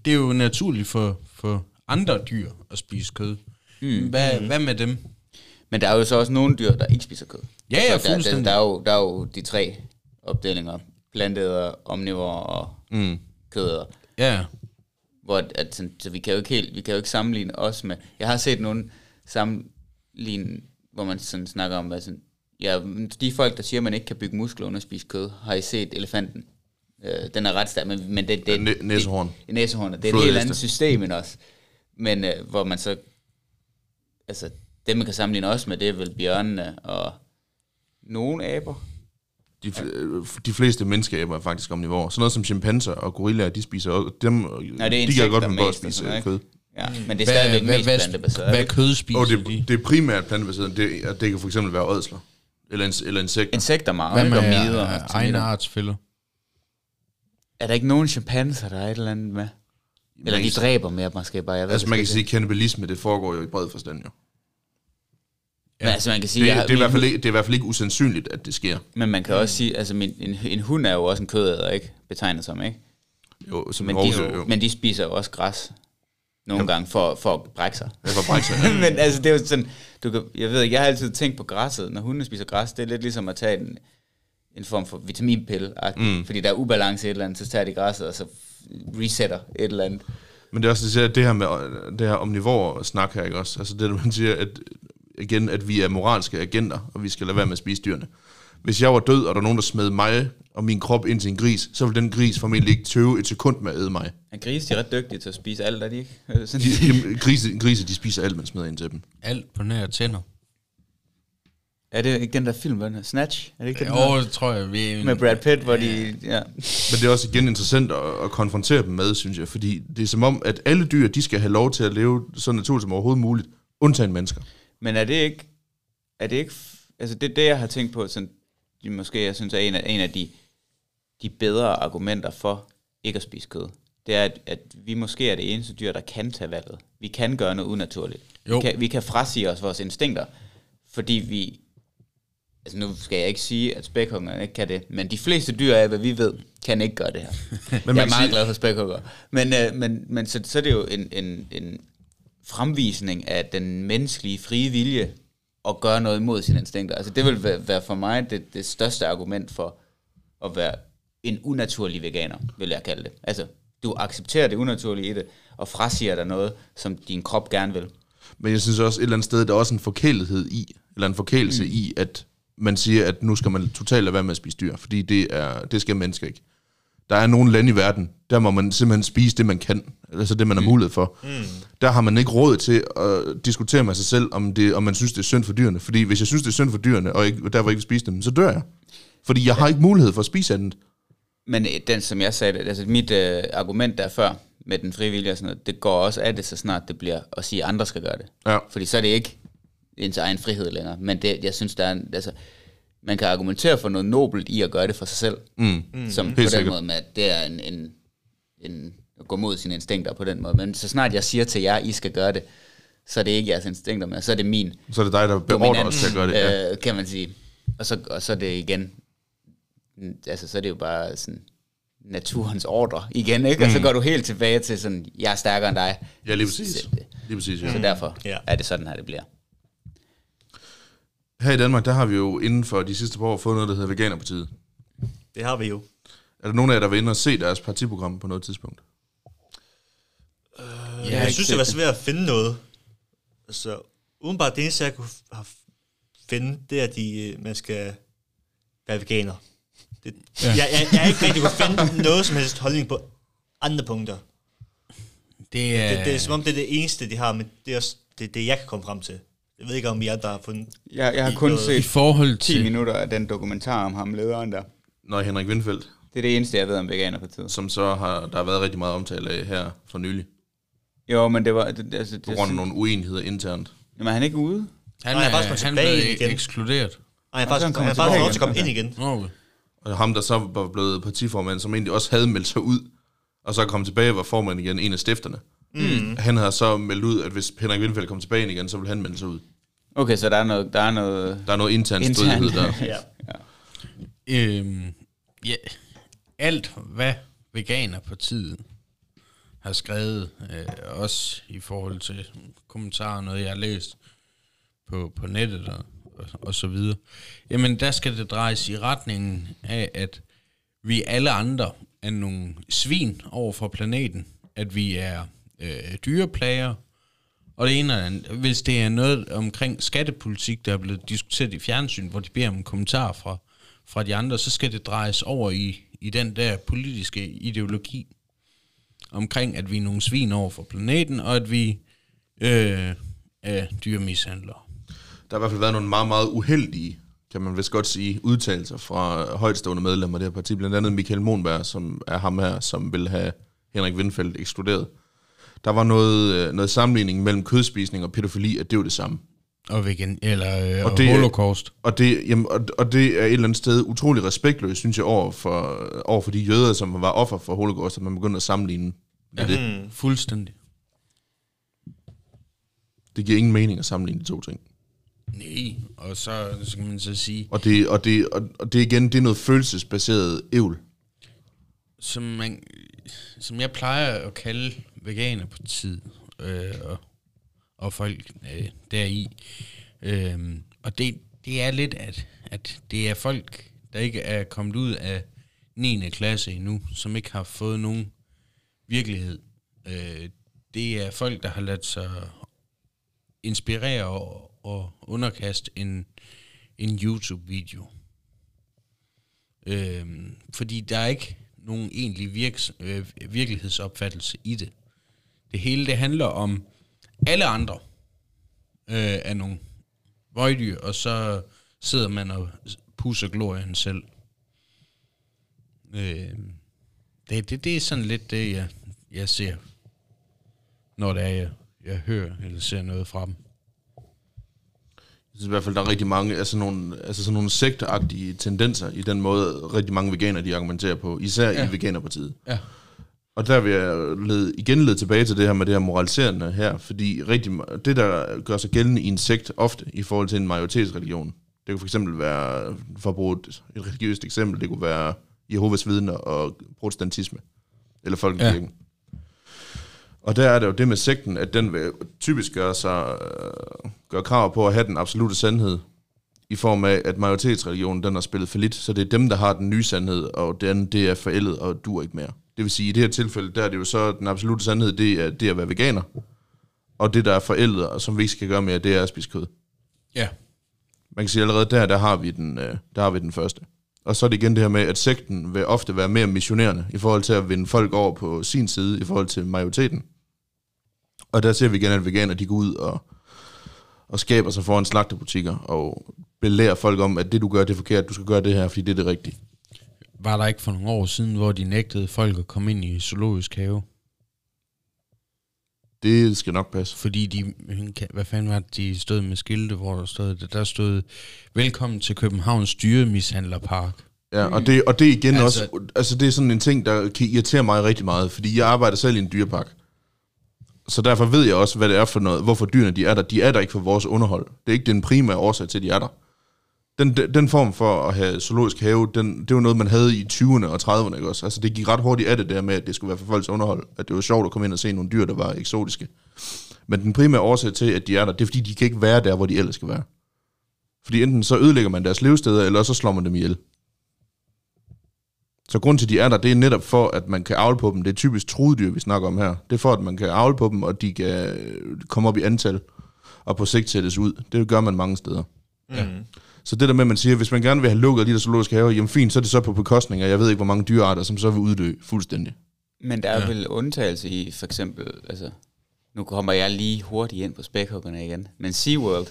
det er jo naturligt for, for andre dyr at spise kød. Mm. Hvad, hvad med dem? Men der er jo så også nogle dyr, der ikke spiser kød. Ja, ja, Så der, der, fuldstændig. der, er jo, der er jo de tre opdelinger. Planteder, omnivore og Mm. kødæder. Ja, Hvor at, sådan- så vi kan jo ikke helt, vi kan jo ikke sammenligne os med, jeg har set nogen sammenligne, hvor man sådan snakker om, hvad sådan, ja, de folk, der siger, at man ikke kan bygge muskler uden at spise kød, har I set elefanten? Øh, den er ret stærk, men, men det, det, næ- næsehorn. Det, næsehornet. Det er et helt andet system end os. Men øh, hvor man så, altså, det man kan sammenligne os med, det er vel bjørnene og nogle aber. De, øh, de fleste menneskeaber er faktisk omnivorer. Sådan noget som chimpanser og gorillaer, de spiser også, dem, Nej, det er de kan godt finde på at spise sådan noget, kød. ikke? Ja, men det er stadigvæk hvad, mest hvad, plantebaseret. hvad ikke? kød spiser Og de? det, det er primært plantebaseret. Det, det kan for eksempel være ådsler. Eller, eller insekter. Insekter meget, Hvad med og mider. øh, termitter. artsfælder? Er der ikke nogen chimpanser, der er et eller andet med? Eller de dræber mere måske bare, jeg ved Altså man kan sige, at kannibalisme, det foregår jo i bred forstand jo. Men altså man kan sige, Det, jeg det, er i min hvert fald hund- ikke, det er i hvert fald ikke usandsynligt, at det sker. Men man kan også sige, altså min, en, en hund er jo også en kødæder, ikke? Betegnet som, ikke? Jo, som Men men de, jo. men de spiser jo også græs. Nogle Ja. gange for, for at brække sig. Jeg får brække sig. men altså, det er jo sådan, du kan, jeg ved ikke, jeg har altid tænkt på græsset, når hundene spiser græs, det er lidt ligesom at tage en, en form for vitaminpille, mm. fordi der er ubalance i et eller andet, så tager de græsset, og så resetter et eller andet. Men det er også det, det her med det her omnivore snak her, ikke også? Altså det, man siger, at igen, at vi er moralske agenter, og vi skal lade være med at spise dyrene. Hvis jeg var død, og der er nogen, der smed mig og min krop ind til en gris, så ville den gris formentlig ikke tøve et sekund med at æde mig. En gris, de er ret dygtige til at spise alt, er de ikke? De, jamen, grise, grise, de spiser alt, man smider ind til dem. Alt på nær tænder. Er det ikke den der film, hvad den? Snatch? Er det ikke den, Jo, det tror jeg, vi. Med Brad Pitt, hvor de... Ja. Men det er også igen interessant at, at konfrontere dem med, synes jeg, fordi det er som om, at alle dyr, de skal have lov til at leve så naturligt som overhovedet muligt, undtagen mennesker. Men er det ikke... Er det ikke... Altså, det er det, jeg har tænkt på, sådan, de måske, jeg synes, er en af, en af de, de bedre argumenter for ikke at spise kød. Det er, at, at vi måske er det eneste dyr, der kan tage valget. Vi kan gøre noget unaturligt. Jo. Vi kan, vi kan frasige os vores instinkter, fordi vi... Altså nu skal jeg ikke sige, at spækhungerne ikke kan det, men de fleste dyr af, hvad vi ved, kan ikke gøre det her. Men jeg er meget glad for spækhugger. Men, øh, men, men så, så er det jo en, en, en fremvisning af den menneskelige frie vilje at gøre noget imod sine instinkter. Altså det vil være, være for mig det, det største argument for at være en unaturlig veganer, vil jeg kalde det. Altså, du accepterer det unaturlige i det, og frasiger dig noget, som din krop gerne vil. Men jeg synes også et eller andet sted, der er også en forkælethed i, eller en forkælelse mm. i, at man siger, at nu skal man totalt lade være med at spise dyr, fordi det, er, det skal mennesker ikke. Der er nogle lande i verden, der må man simpelthen spise det, man kan, altså det, man har mulighed for. Mm. Der har man ikke råd til at diskutere med sig selv, om, det, om man synes, det er synd for dyrene. Fordi hvis jeg synes, det er synd for dyrene, og ikke, derfor ikke vil spise dem, så dør jeg. Fordi jeg har ikke mulighed for at spise andet. Men øh, den, som jeg sagde, altså mit øh, argument der før, med den frivillige og sådan noget, det går også af det, så snart det bliver at sige, at andre skal gøre det. Ja. Fordi så er det ikke ens egen frihed længere. Men det, jeg synes, der er en, altså, man kan argumentere for noget nobelt i at gøre det for sig selv. Mm. Som på Helt den sikkert. måde med, at det er en, en, en, at gå mod sine instinkter på den måde. Men så snart jeg siger til jer, I skal gøre det, så er det ikke jeres instinkter, men så er det min Så er det dig, der beordrer os til at gøre det. Ja. øh, kan man sige. Og så, og så er det igen, mm, altså så er det jo bare sådan naturens ordre igen, ikke? Og så går du helt tilbage til sådan, jeg er stærkere end dig. ja, lige præcis. Det. Lige præcis, ja. Så derfor Ja. er det sådan her, det bliver. Her i Danmark, der har vi jo inden for de sidste par år fået noget, der hedder Veganerpartiet. Det har vi jo. Er der nogen af jer, der vil ind og se deres partiprogram på noget tidspunkt? Har jeg ikke synes, det var svært at finde noget. Altså, udenbart det eneste, jeg kunne finde, det er, at de, øh, man skal være veganer. Det, ja. jeg, jeg, jeg, er ikke rigtig kunne finde noget som helst holdning på andre punkter. Det er, Det, det er som om, det er det eneste, de har, men det er også det, det jeg kan komme frem til. Jeg ved ikke, om I andre har fundet... Jeg, jeg har I kun noget- i set forhold 10 til... minutter af den dokumentar om ham, lederen der. Når Henrik Windfeldt, Det er det eneste, jeg ved om Veganerpartiet. som så har, der har været rigtig meget omtale af her for nylig, Jo, men det var... Det, altså, det, på grund af nogle uenigheder internt. Jamen, er han ikke ude? Han Nej, er, jeg er faktisk han tilbage blev igen. ekskluderet. Ej, jeg Og så har faktisk, jeg har faktisk tilbage lov til at komme ind igen. Nå, Og ham, der så var blevet partiformand, som egentlig også havde meldt sig ud, og så kom tilbage og var formand igen, en af stifterne. Mm. Han havde så meldt ud, at hvis Henrik Windfeldt kom tilbage igen, så ville han melde sig ud. Okay, så der er noget... Der er noget Der er noget intern Internt. stridighed der. Ja. Øhm, ja, alt hvad Veganerpartiet har skrevet, øh, også i forhold til kommentarer, noget jeg har læst på, på nettet og, og, og så videre, jamen der skal det drejes i retningen af, at vi alle andre er nogle svin over for planeten, at vi er øh, dyreplager, og det ene er, hvis det er noget omkring skattepolitik, der er blevet diskuteret i fjernsyn, hvor de beder om kommentarer fra, fra de andre, så skal det drejes over i, i den der politiske ideologi omkring, at vi er nogle svin over for planeten, og at vi øh, er dyremishandlere. Der har i hvert fald været nogle meget, meget uheldige, kan man vist godt sige, udtalelser fra højtstående medlemmer af det her parti. Blandt andet Michael Monberg, som er ham her, som vil have Henrik Windfeldt ekskluderet. Der var noget, øh, noget sammenligning mellem kødspisning og pædofili, at det var det samme. Og vegan, eller øh, Og og det- holocaust. Og det, jamen, og, og det er et eller andet sted utrolig respektløst, synes jeg, over for, over for de jøder, som var offer for holocaust, at man begynder at sammenligne med ja. det. Fuldstændig. Det giver ingen mening at sammenligne de to ting. Nej, og så, så kan man så sige, Og det, og det, og, og det igen, det er noget følelsesbaseret ævl. som, man, som jeg plejer at kalde veganer på tid, øh, og, og folk øh, deri. Øh, og det, det er lidt, at, at det er folk, der ikke er kommet ud af 9. klasse endnu, som ikke har fået nogen virkelighed. Øh, det er folk, der har ladt sig inspirere og, og underkaste en, en YouTube-video. Øh, fordi der er ikke nogen egentlig virks, øh, virkelighedsopfattelse i det. Det hele det handler om alle andre øh, er nogle vøjdyr, og så sidder man og pusser glorien selv. Øh, det, det, det er sådan lidt det, jeg, jeg ser, når det er, jeg, jeg hører eller ser noget fra dem. Jeg synes i hvert fald, der er rigtig mange, altså nogle, altså sådan nogle sektagtige tendenser i den måde, rigtig mange veganer, de argumenterer på, især ja. Ja. i Veganerpartiet. Ja. Og der vil jeg led, igen lede tilbage til det her med det her moraliserende her, fordi rigtig, det, der gør sig gældende i en sekt ofte i forhold til en majoritetsreligion, det kunne for eksempel være, for at bruge et, et religiøst eksempel, det kunne være Jehovas vidner og protestantisme, eller folkekirken. Ja. Og der er det jo det med sekten, at den vil typisk gøre, sig, øh, gøre krav på at have den absolute sandhed, i form af, at majoritetsreligionen den har spillet for lidt, så det er dem, der har den nye sandhed, og den det er forældet og du ikke mere. Det vil sige, i det her tilfælde, der er det jo så, den absolute sandhed, det er, det er at være veganer, og det, der er forældet, og som vi ikke skal gøre mere, det er at spise kød. Ja. Man kan sige allerede der, der har vi den, øh, der har vi den første. Og så er det igen det her med, at sekten vil ofte være mere missionerende i forhold til at vinde folk over på sin side i forhold til majoriteten. Og der ser vi igen, at veganer de går ud og, og skaber sig foran slagterbutikker og belærer folk om, at det du gør, det er forkert, du skal gøre det her, fordi det er det rigtige. Var der ikke for nogle år siden, hvor de nægtede folk at komme ind i zoologisk have? Det skal nok passe. Fordi de, hvad fanden var det, de stod med skilte, hvor der stod, der stod, velkommen til Københavns dyremishandlerpark. Ja, og det, og det igen Altså- også, altså det er sådan en ting, der kan irritere mig rigtig meget, fordi jeg arbejder selv i en dyrepark. Så derfor ved jeg også, hvad det er for noget, hvorfor dyrene de er der. De er der ikke for vores underhold. Det er ikke den primære årsag til, at de er der. Den, den, form for at have zoologisk have, den, det var noget, man havde i 20'erne og 30'erne, ikke også? Altså det gik ret hurtigt af det der med, at det skulle være for folks underhold. At det var sjovt at komme ind og se nogle dyr, der var eksotiske. Men den primære årsag til, at de er der, det er fordi, de kan ikke være der, hvor de ellers skal være. Fordi enten så ødelægger man deres levesteder, eller så slår man dem ihjel. Så grund til, at de er der, det er netop for, at man kan avle på dem. Det er typisk trudedyr, vi snakker om her. Det er for, at man kan avle på dem, og de kan øh, komme op i antal, og på sigt sættes ud. Det gør man mange steder. Ja. Så det der med, at man siger, hvis man gerne vil have lukket de der zoologiske haver, jamen fint, så er det så på bekostning af, jeg ved ikke, hvor mange dyrearter, som så vil uddø fuldstændig. Men der er Ja. vel undtagelse i, for eksempel, altså, nu kommer jeg lige hurtigt ind på spækhuggerne igen, men SeaWorld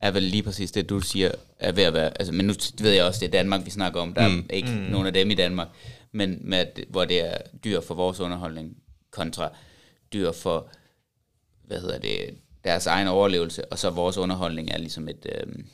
er vel lige præcis det, du siger, er ved at være, altså, men nu ved jeg også, det er Danmark, vi snakker om, der mm. er ikke mm. nogen af dem i Danmark, men med, at- hvor det er dyr for vores underholdning, kontra dyr for, hvad hedder det, deres egen overlevelse, og så vores underholdning er ligesom et øhm,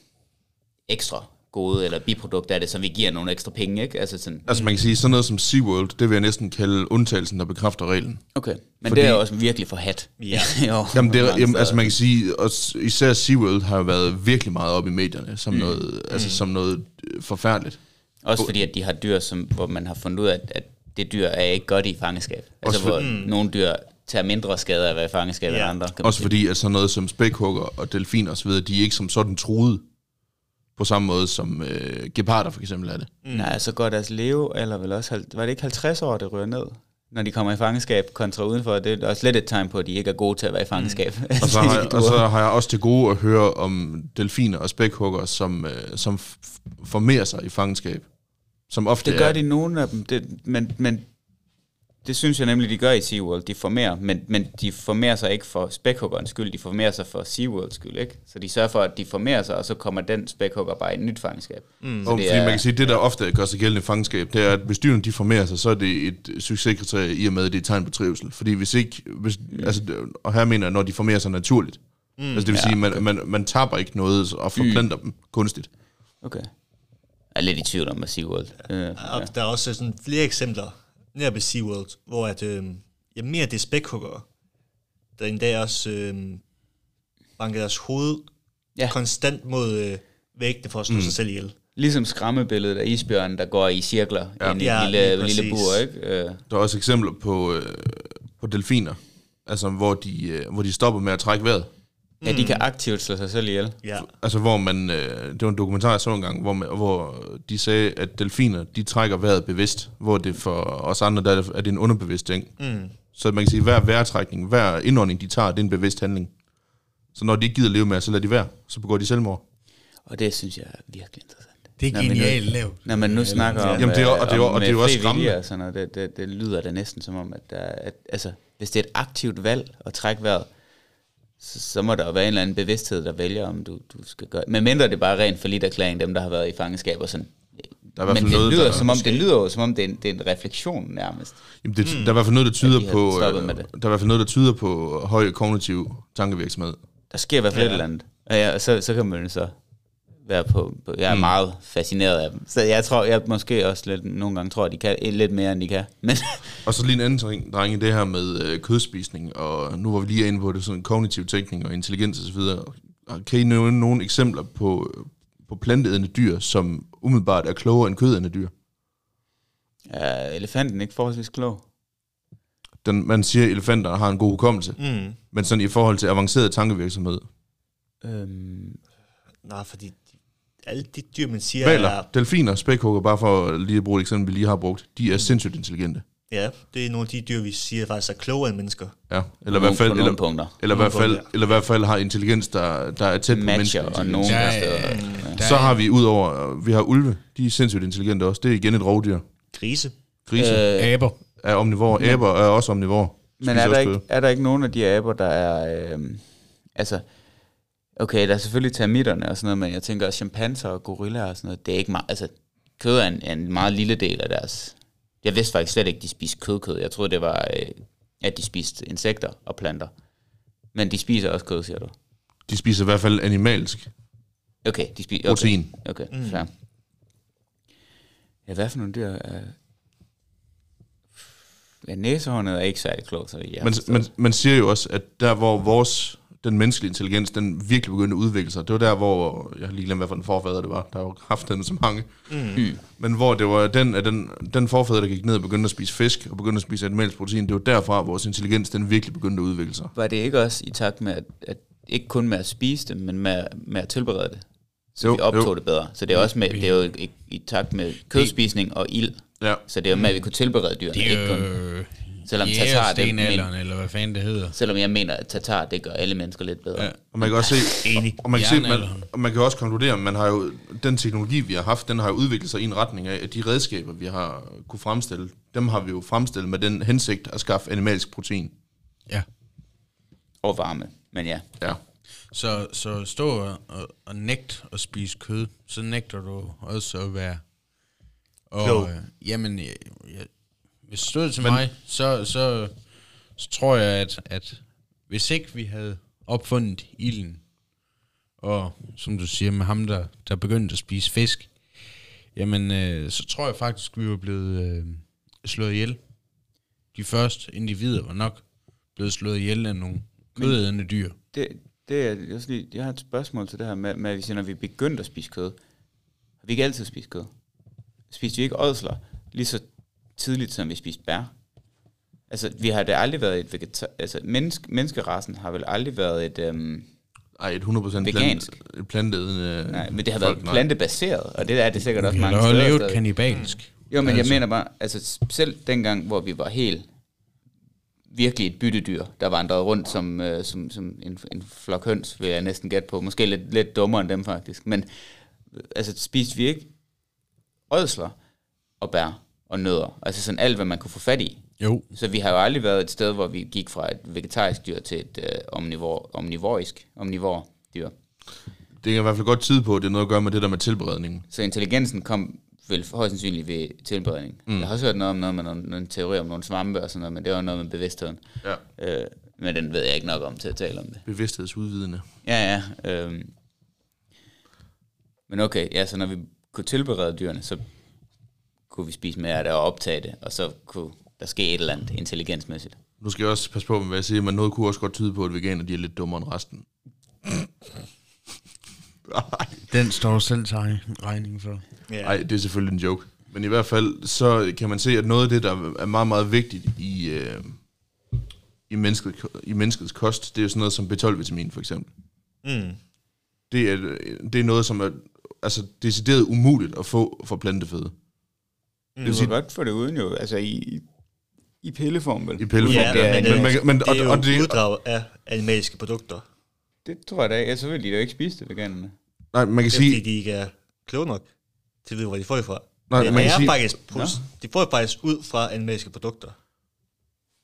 ekstra gode eller biprodukt af det, så vi giver nogle ekstra penge, ikke? Altså sådan, Altså man kan sige, sådan noget som SeaWorld, det vil jeg næsten kalde undtagelsen, der bekræfter reglen. okay. Men Fordi- det er også virkelig for hat. Ja. jo, Jamen, det er, jamen, altså man kan sige, og især SeaWorld har jo været virkelig meget op i medierne, som, mm. noget, altså, som noget øh, forfærdeligt. Også fordi, at de har dyr, som, hvor man har fundet ud af, at, at det dyr er ikke godt i fangeskab. Altså, for- hvor mm. nogle dyr tager mindre skade af at være i fangeskab Ja. end andre. Også sige. fordi, at sådan noget som spækhugger og delfiner osv., de er ikke som sådan truet på samme måde som øh, geparder for eksempel er det. Mm. Nej, så går deres leve, eller vel også, var det ikke 50 år, det rører ned? Når de kommer i fangeskab kontra udenfor, det er også lidt et tegn på, at de ikke er gode til at være i fangeskab. Mm. Og så, har jeg, og så har jeg også til gode at høre om delfiner og spækhugger, som, øh, som formerer sig i fangenskab. Som ofte det gør er, de nogle af dem, det, men, men det synes jeg nemlig, de gør i SeaWorld. De formerer, men, men de formerer sig ikke for spækhuggerens skyld, de formerer sig for SeaWorlds skyld, ikke? Så de sørger for, at de formerer sig, og så kommer den spækhugger bare i et nyt fangenskab. Mm. Og, fordi man kan sige, at det, der ofte gør sig gældende i fangenskab, det er, at hvis dyrene de formerer sig, så er det et succeskriterie i og med, at det er et tegn på trivsel. Fordi hvis ikke, hvis, mm. altså, det- og her mener jeg, når de formerer sig naturligt. Mm. Altså det vil Ja, sige, man, man, man taber ikke noget og forplanter mm. dem kunstigt. Okay. Jeg er lidt i tvivl om, hvad SeaWorld... Øh, ja. Og der er også sådan flere eksempler nær ved SeaWorld, hvor at, øh, ja, mere det er spækhuggere, der en dag også øh, banker deres hoved ja. Konstant mod øh, væggene for at slå mm. sig selv ihjel. Ligesom skræmmebilledet af isbjørnen, der går i cirkler Ja. ind i Ja, lige lille, lille bur, ikke? Øh, Der er også eksempler på, øh, på delfiner, altså hvor de, øh, hvor de stopper med at trække vejret. Ja, de kan aktivt slå sig selv ihjel. Ja. Altså hvor man, øh, det var en dokumentar, jeg så en gang, hvor, man, hvor de sagde, at delfiner, de trækker vejret bevidst, hvor det for os andre, der er det, er det en underbevidst ting. Mm. Så man kan sige, at hver vejrtrækning, hver indånding, de tager, det er en bevidst handling. Så når de ikke gider leve med, så lader de være, så begår de selvmord. Og det synes jeg er virkelig interessant. Det er genialt lavet. Når man nu snakker om, Jamen, det er og det er og det er jo øh, også skræmmende. og sådan noget, det, det, det, lyder da næsten som om, at, der, er- at altså, hvis det er et aktivt valg at trække vejret, så, så må der jo være en eller anden bevidsthed, der vælger, om du, du skal gøre Men mindre det er bare rent for lidt erklæring, dem der har været i fangenskab og sådan. Der er Men det noget, lyder, der, som om, det lyder jo som om, det er en, det er en refleksion nærmest. Jamen, det, der er i hvert fald noget, der tyder på, øh, der er i hvert fald noget, der tyder på høj kognitiv tankevirksomhed. Der sker i hvert fald ja. et eller andet. Og ja, så, så kan man så være på, på jeg er mm. meget fascineret af dem. Så jeg tror, jeg måske også lidt, nogle gange tror, at de kan lidt mere, end de kan. Men Og så lige en anden ting, drenge, det her med øh, kødspisning, og nu var vi lige inde på det, sådan kognitiv tænkning og intelligens osv. Og Kan I nævne nogle eksempler på, på planteædende dyr, som umiddelbart er klogere end kødædende dyr? er elefanten ikke forholdsvis klog? Den, man siger, at elefanter har en god hukommelse, Mm. men sådan i forhold til avanceret tankevirksomhed. Øhm, Nej, fordi alle de dyr, man siger, Valer, er, delfiner, spækhugger, bare for lige at bruge et eksempel, vi lige har brugt, de er sindssygt intelligente. ja, det er nogle af de dyr, vi siger faktisk er klogere end mennesker. Ja, eller i hvert fald, eller, punkter. eller, i hvert fald, punkter. eller i hvert fald har intelligens, der, der er tæt på menneskelig og nogle Ja, ja, Ja. Der Så har vi udover, vi har ulve, de er sindssygt intelligente også. Det er igen et rovdyr. Grise. Grise øh, Aber. er omnivore, aber er også omnivore. Men er der, ikke, er der ikke nogen af de aber, der er... Øh, altså, okay, der er selvfølgelig termitterne og sådan noget, men jeg tænker også chimpanser og gorillaer og sådan noget, det er ikke meget... Altså, kød er en, er en meget lille del af deres... Jeg vidste faktisk slet ikke, de spiste kødkød. Jeg troede, det var, øh, at de spiste insekter og planter. Men de spiser også kød, siger du? De spiser i hvert fald animalsk Okay, de spiser... Okay. protein. Okay, mm. fair. Ja, hvad for nogle dyr er... Ja, næsehåndet er ikke særlig klogt, så jeg Man, man, man siger jo også, at der hvor vores, den menneskelige intelligens, den virkelig begyndte at udvikle sig, det var der, hvor, jeg har lige glemt, hvad for en forfader det var, der har jo haft den så mange, Mm. men hvor det var den, at den, den forfader, der gik ned og begyndte at spise fisk, og begyndte at spise animalsk protein, det var derfra, vores intelligens, den virkelig begyndte at udvikle sig. Var det ikke også i takt med, at, at ikke kun med at spise det, men med, med at tilberede det? Så Jo, vi optog jo. det bedre. Så det er også med, det er jo i, i takt med kødspisning og ild. Ja. Så det er jo med, at vi kunne tilberede dyrene. Det ikke kun, selvom tatar, det, men, eller hvad fanden det hedder. selvom jeg mener, at tatar, det gør alle mennesker lidt bedre. Ja. Og man kan også se, Enig. og man kan, se, man, og man kan også konkludere, at man har jo, den teknologi, vi har haft, den har jo udviklet sig i en retning af, at de redskaber, vi har kunne fremstille, dem har vi jo fremstillet med den hensigt at skaffe animalsk protein. Ja. Og varme. Men ja, Ja. Så, så stå og, og, og nægt at spise kød, så nægter du også at være... Og, Klog. øh, jamen, jeg, jeg, hvis det stod til Men- mig, så, så, så tror jeg, at, at hvis ikke vi havde opfundet ilden, og som du siger med ham, der, der begyndte at spise fisk, jamen, øh, så tror jeg faktisk, vi var blevet øh, slået ihjel. De første individer var nok blevet slået ihjel af nogle kødædende dyr. det, det er jeg, også lige, jeg har et spørgsmål til det her med, med at vi siger, når vi begyndte at spise kød. Har vi ikke altid spist kød? Spiste vi ikke ådsler lige så tidligt, som vi spiste bær? Altså, vi har da aldrig været et vegetar... Altså, menneske, menneskerassen har vel aldrig været et... Øhm, Ej, et 100% plant, Vegansk. et planteædende nej, men det har folk, været nej. plantebaseret, og det er det sikkert også Vi mange har da steder. levet stadig. kannibalsk. Jo, men altså. Altså. jeg mener bare, altså selv dengang, hvor vi var helt virkelig et byttedyr, der vandrede rundt som, øh, som, som en, en flok høns, vil jeg næsten gætte på. Måske lidt, lidt dummere end dem faktisk. Men øh, altså spiste vi ikke ådsler og bær og nødder? Altså sådan alt, hvad man kunne få fat i. Jo, Så vi har jo aldrig været et sted, hvor vi gik fra et vegetarisk dyr til et øh, omnivor, omnivorisk omnivor dyr. Det kan i hvert fald godt tyde på, at det er noget at gøre med det der med tilberedningen. Så intelligensen kom vel højst sandsynligt ved tilberedning. Mm. Jeg har også hørt noget om noget med nogle, nogle teorier om nogle svampe og sådan noget, men det var noget med bevidstheden. Ja. Øh, men den ved jeg ikke nok om til at tale om det. Bevidsthedsudvidende. Ja, ja. Øh, men okay, ja, så når vi kunne tilberede dyrene, så kunne vi spise mere af det og optage det, og så kunne der ske et eller andet intelligensmæssigt. Nu skal jeg også passe på med, hvad jeg siger, men noget kunne også godt tyde på, at veganer de er lidt dummere end resten. Den står selv til regning for. Nej, ja. det er selvfølgelig en joke. Men i hvert fald, så kan man se, at noget af det, der er meget, meget vigtigt i, øh, i, mennesket, i menneskets kost, det er sådan noget som B12-vitamin, for eksempel. Mm. Det er, det er noget, som er altså, decideret umuligt at få for planteføde. Det vil sige- sige, godt få det uden jo, altså i, i pilleform vel? I pilleform. Ja, det er- men, men, men, man, kan- men, det er og, jo og det, uddrag af animalske produkter. Det tror jeg da ikke. Så vil de da ikke spise det, veganerne. nej, man kan Det er sige, de ikke er kloge nok til at vide, hvor de får det fra. nej, det man kan er sige, faktisk, pros- de får det faktisk ud fra animalske produkter.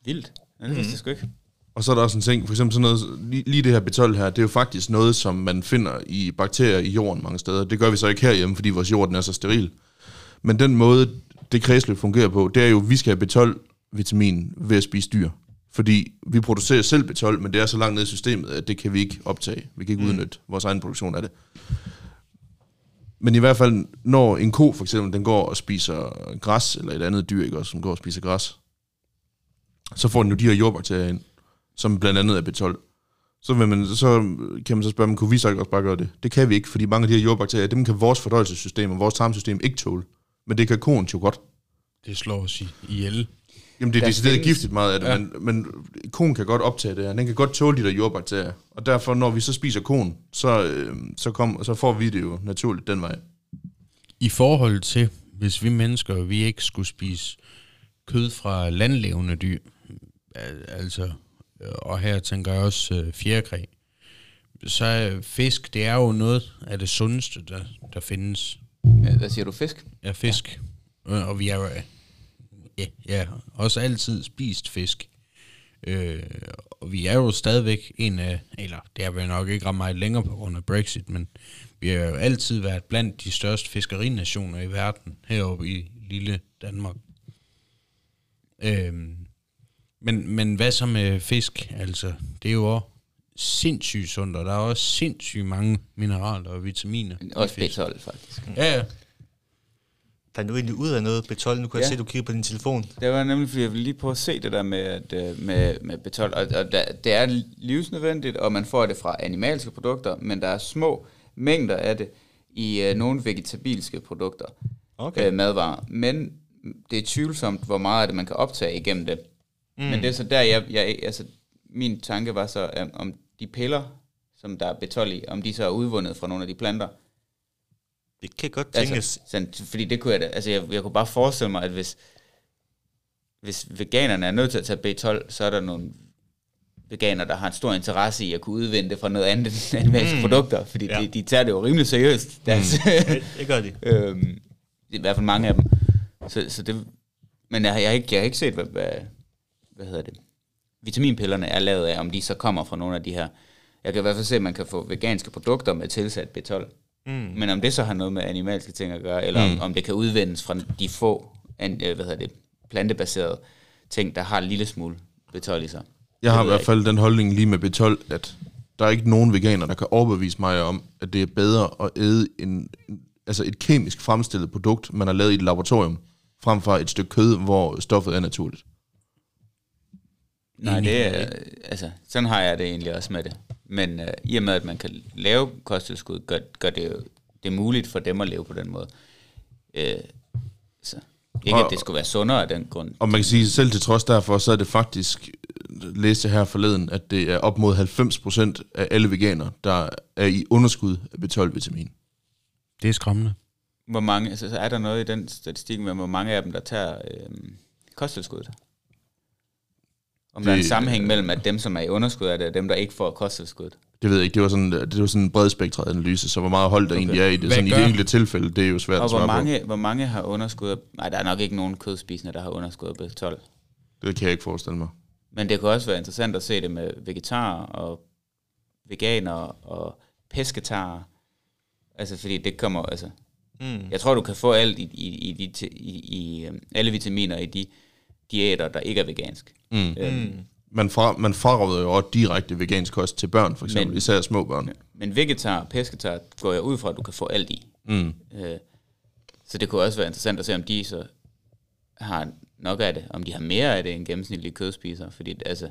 Vildt. Ja, det vidste jeg sgu ikke. og så er der også en ting, for eksempel sådan noget, lige, lige det her B12 her, det er jo faktisk noget, som man finder i bakterier i jorden mange steder. Det gør vi så ikke herhjemme, fordi vores jord den er så steril. Men den måde, det kredsløb fungerer på, det er jo, at vi skal have B12-vitamin ved at spise dyr. Fordi vi producerer selv B12, men det er så langt ned i systemet, at det kan vi ikke optage. Vi kan ikke mm. udnytte vores egen produktion af det. Men i hvert fald, når en ko for eksempel, den går og spiser græs, eller et andet dyr, ikke også, som går og spiser græs, så får den jo de her jordbakterier ind, som blandt andet er B12. Så, vil man, så kan man så spørge, men kunne vi så ikke også bare gøre det? Det kan vi ikke, fordi mange af de her jordbakterier, dem kan vores fordøjelsessystem og vores tarmsystem ikke tåle. Men det kan koen jo godt. Det slår os i- ihjel. Jamen det er Der decideret findes- giftigt meget af det, Ja. men, men koen kan godt optage det her. Den kan godt tåle de der jordbakterier. Og derfor, når vi så spiser koen, så, øh, så, kom, så får vi det jo naturligt den vej. I forhold til, hvis vi mennesker, vi ikke skulle spise kød fra landlevende dyr, al- altså, øh, og her tænker jeg også øh, fjerkræ, så fisk, det er jo noget af det sundeste, der, der findes hvad siger du? Fisk? Ja, fisk. Øh, Og vi har jo øh, ja, ja, også altid spist fisk. Øh, og vi er jo stadigvæk en af, eller det har vi nok ikke ret meget længere på grund af Brexit, men vi har jo altid været blandt de største fiskerinationer i verden, heroppe i lille Danmark. Øh, men, men hvad så med fisk? Altså, det er jo også sindssygt sundt, og der er også sindssygt mange mineraler og vitaminer. i Også fisk. B12, faktisk. Ja, ja. Fandt du egentlig ud af noget B12? Nu kan Ja. jeg se, at du kigger på din telefon. Det var nemlig, fordi jeg ville lige prøve at se det der med, at, øh, med, med B12. Og, og der, det er livsnødvendigt, og man får det fra animalske produkter, men der er små mængder af det i øh, nogle vegetabilske produkter, Okay. øh, madvarer. Men det er tvivlsomt, hvor meget af det man kan optage igennem det. Mm. Men det er så der, jeg, jeg, altså, min tanke var så, øh, om de piller, som der er B12 i, om de så er udvundet fra nogle af de planter. Det kan godt tænkes. Altså, sådan, fordi det kunne jeg da, altså jeg, jeg kunne bare forestille mig, at hvis, hvis veganerne er nødt til at tage B12, så er der nogle veganer, der har en stor interesse i at kunne udvinde det fra noget andet end animalske mm. produkter, fordi Ja. de, de tager det jo rimelig seriøst. Deres, det, det gør de. øhm, I hvert fald mange af dem. Så, så det, men jeg, jeg, har ikke, jeg har ikke set, hvad, hvad, hvad hedder det, vitaminpillerne er lavet af, om de så kommer fra nogle af de her. Jeg kan i hvert fald se, at man kan få veganske produkter med tilsat B12. Mm. Men om det så har noget med animalske ting at gøre, eller mm. om, om det kan udvindes fra de få an, øh, hvad hedder det, plantebaserede ting, der har en lille smule B12 i sig. Jeg har i hvert fald den holdning lige med B12, at der er ikke nogen veganer, der kan overbevise mig om, at det er bedre at æde en, altså et kemisk fremstillet produkt, man har lavet i et laboratorium, frem for et stykke kød, hvor stoffet er naturligt. Nej, det er, altså, sådan har jeg det egentlig også med det. Men øh, i og med, at man kan lave kosttilskud, gør, gør det jo det er muligt for dem at leve på den måde. Øh, så ikke, Og- at det skulle være sundere af den grund. Og man kan sige, selv til trods derfor, så er det faktisk, læste jeg her forleden, at det er op mod 90% af alle veganer, der er i underskud af B12-vitamin. Det er skræmmende. Hvor mange, altså, så er der noget i den statistik med, hvor mange af dem, der tager øh, kosttilskuddet? Om det, der er en sammenhæng mellem, at dem, som er i underskud, er det, og dem, der ikke får kosttilskuddet. Det ved jeg ikke, det var sådan, det var sådan en bredspektret analyse, så hvor meget hold der okay. egentlig er i det. Hvad Sådan i det enkelte tilfælde, det er jo svært Og at hvor svare mange, hvor mange har underskud af, Nej, der er nok ikke nogen kødspisende, der har underskud af B12. på. Det kan jeg ikke forestille mig. Men det kunne også være interessant at se det med vegetarer og veganere og pesketarer. Altså, fordi det kommer, altså... Mm. Jeg tror, du kan få alt i, i, i, de, i, i alle vitaminer i de diæter, der ikke er vegansk. Mm. Øhm, Mm. Man, fra, man fraråder jo også direkte vegansk kost til børn, for eksempel, Men- især små børn. Men vegetar og pesketar går jeg ud fra, at du kan få alt i. Mm. Øh, så det kunne også være interessant at se, om de så har nok af det, om de har mere af det end gennemsnitlige kødspiser. Fordi altså,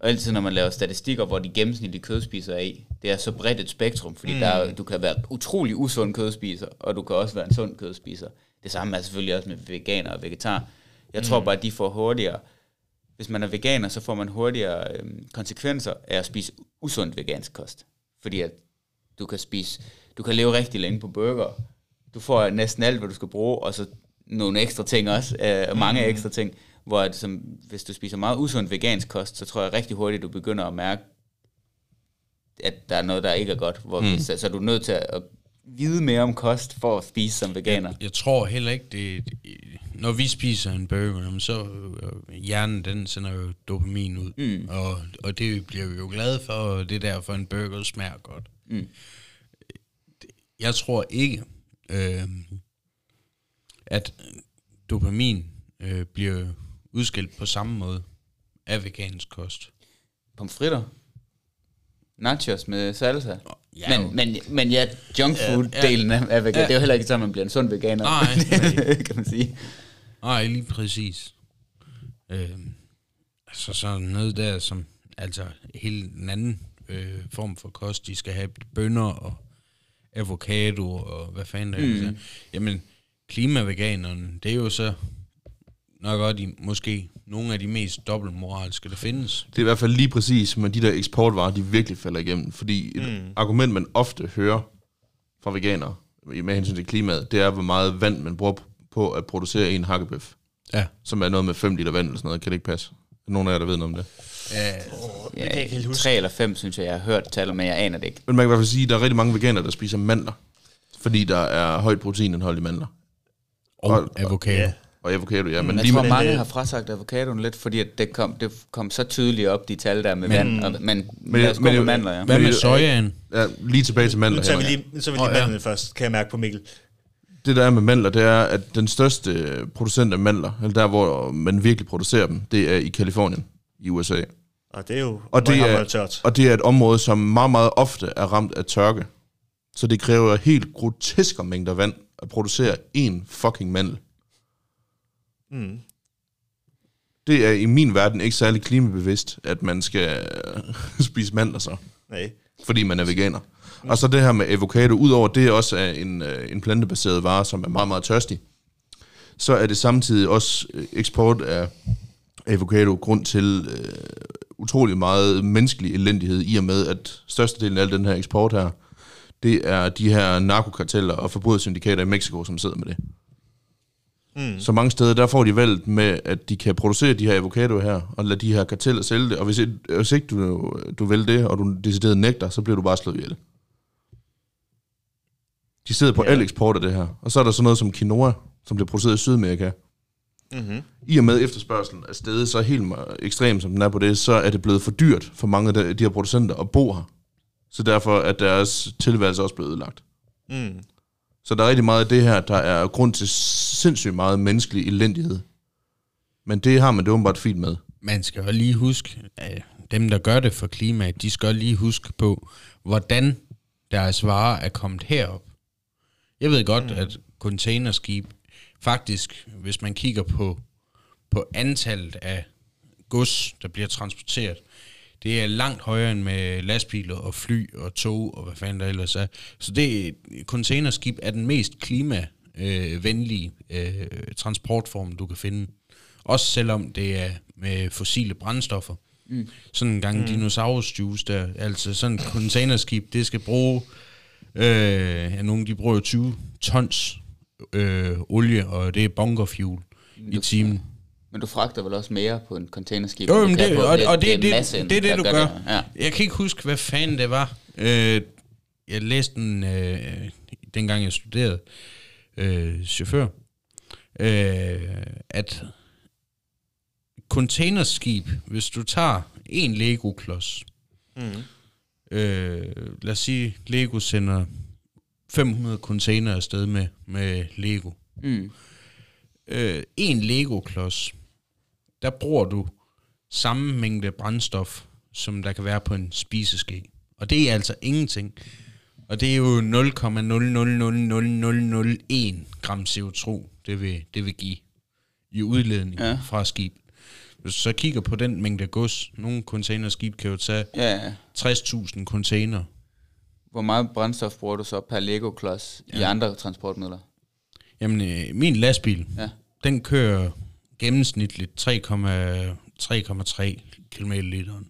Og altid når man laver statistikker, hvor de gennemsnitlige kødspiser er i, det er så bredt et spektrum, fordi mm. der er, du kan være utrolig usund kødspiser, og du kan også være en sund kødspiser. Det samme er selvfølgelig også med veganer og vegetar. Jeg mm. tror bare, at de får hurtigere, hvis man er veganer, så får man hurtigere øhm, konsekvenser af at spise usund vegansk kost. Fordi at du kan spise, du kan leve rigtig længe på burger. Du får næsten alt, hvad du skal bruge, og så nogle ekstra ting også, øh, mange mm. ekstra ting, hvor at, som, hvis du spiser meget usund vegansk kost, så tror jeg rigtig hurtigt, du begynder at mærke, at der er noget, der ikke er godt. Hvor mm. så, så er du nødt til at vide mere om kost for at spise som veganer. Jeg, jeg tror heller ikke, det, når vi spiser en burger, så øh, hjernen den sender jo dopamin ud, mm. og, og det bliver vi jo glade for, og det er derfor en burger smager godt. Mm. Jeg tror ikke, øh, at dopamin øh, bliver udskilt på samme måde af vegansk kost. Pomfritter? Nachos med salsa? Ja, men, men, men ja, junkfood-delen ja, ja. af vegan, ja. det er jo heller ikke sådan, man bliver en sund veganer. Nej, kan man sige. Nej, lige præcis. Øh, altså sådan noget der, som altså hele den anden øh, form for kost, de skal have bønner og avocado og hvad fanden det er. Mm. Jamen, klimaveganerne, det er jo så nok også de, måske nogle af de mest dobbeltmoralske, der findes. Det er i hvert fald lige præcis med de der eksportvarer, de virkelig falder igennem. Fordi et mm. argument, man ofte hører fra veganere med hensyn til klimaet, det er, hvor meget vand man bruger på at producere en hakkebøf. Ja. Som er noget med 5 liter vand eller sådan noget. Kan det ikke passe? Nogen af jer, der ved noget om det? Ja, ja, ja 3 eller 5, synes jeg, jeg har hørt tal, men jeg aner det ikke. Men man kan i hvert fald sige, at der er rigtig mange veganere, der spiser mandler. Fordi der er højt proteinindhold i mandler. Og, og avocado. Ja. Og avocado, ja. Men jeg lige tror, mange det, har frasagt avocadoen lidt, fordi at det, kom, det kom så tydeligt op, de tal der med men, vand. Og, men, men, lad os gå med mandler, ja. Hvad med sojaen? Ja, lige tilbage til mandler. Nu tager vi lige, tager vi lige oh, mandlerne ja. først, kan jeg mærke på Mikkel. Det der er med mandler, det er, at den største producent af mandler, eller der, hvor man virkelig producerer dem, det er i Kalifornien i USA. Og det er jo og det er, tørt. Og det er et område, som meget, meget ofte er ramt af tørke. Så det kræver helt groteske mængder vand at producere en fucking mandel. Mm. Det er i min verden ikke særlig klimabevidst, at man skal spise mandler så. Nej. Fordi man er veganer. Mm. Og så det her med avocado, udover det også er en, øh, en plantebaseret vare, som er meget, meget tørstig, så er det samtidig også øh, eksport af avocado grund til øh, utrolig meget menneskelig elendighed, i og med, at størstedelen af al den her eksport her, det er de her narkokarteller og forbrugersyndikater i Mexico, som sidder med det. Mm. Så mange steder, der får de valgt med, at de kan producere de her avocadoer her, og lade de her karteller sælge det. Og hvis, hvis ikke du, du vil det, og du decideret nægter, så bliver du bare slået ihjel. De sidder på ja. al eksport af det her. Og så er der sådan noget som quinoa, som bliver produceret i Sydamerika. Mm-hmm. I og med efterspørgselen er stedet så helt ekstrem, som den er på det, så er det blevet for dyrt for mange af de her producenter at bo her. Så derfor er deres tilværelse også blevet ødelagt. Mm. Så der er rigtig meget af det her, der er grund til sindssygt meget menneskelig elendighed. Men det har man det åbenbart fint med. Man skal jo lige huske, at dem, der gør det for klimaet, de skal lige huske på, hvordan deres varer er kommet herop. Jeg ved godt, mm. at containerskib, faktisk, hvis man kigger på, på antallet af gods, der bliver transporteret, det er langt højere end med lastbiler og fly og tog og hvad fanden der ellers er. Så det containerskib er den mest klimavenlige øh, transportform, du kan finde. Også selvom det er med fossile brændstoffer. Mm. Sådan en gang mm. dinosaurus der, altså sådan et containerskib, det skal bruge, øh, ja, nogle de bruger 20 tons øh, olie, og det er bunker fuel i timen. Men du fragter vel også mere på en containerskib? Jo, men det, og, og, og det, det, det, det er det, du gør. Det. Ja. Jeg kan ikke huske, hvad fanden det var. Øh, jeg læste den, øh, dengang jeg studerede øh, chauffør, øh, at containerskib, hvis du tager en Lego-klods, mm. øh, lad os sige, Lego sender 500 container afsted med, med Lego. Mm. Øh, en Lego-klods, der bruger du samme mængde brændstof, som der kan være på en spiseske. Og det er altså ingenting. Og det er jo 0,0000001 gram CO2, det vil, det vil give i udledning ja. fra skib. Hvis du så kigger på den mængde gods, nogle containerskib kan jo tage Ja, ja. 60.000 container. Hvor meget brændstof bruger du så per Lego-klods ja. i andre transportmidler? Jamen, øh, min lastbil, Ja. den kører gennemsnitligt 3,3 km literen.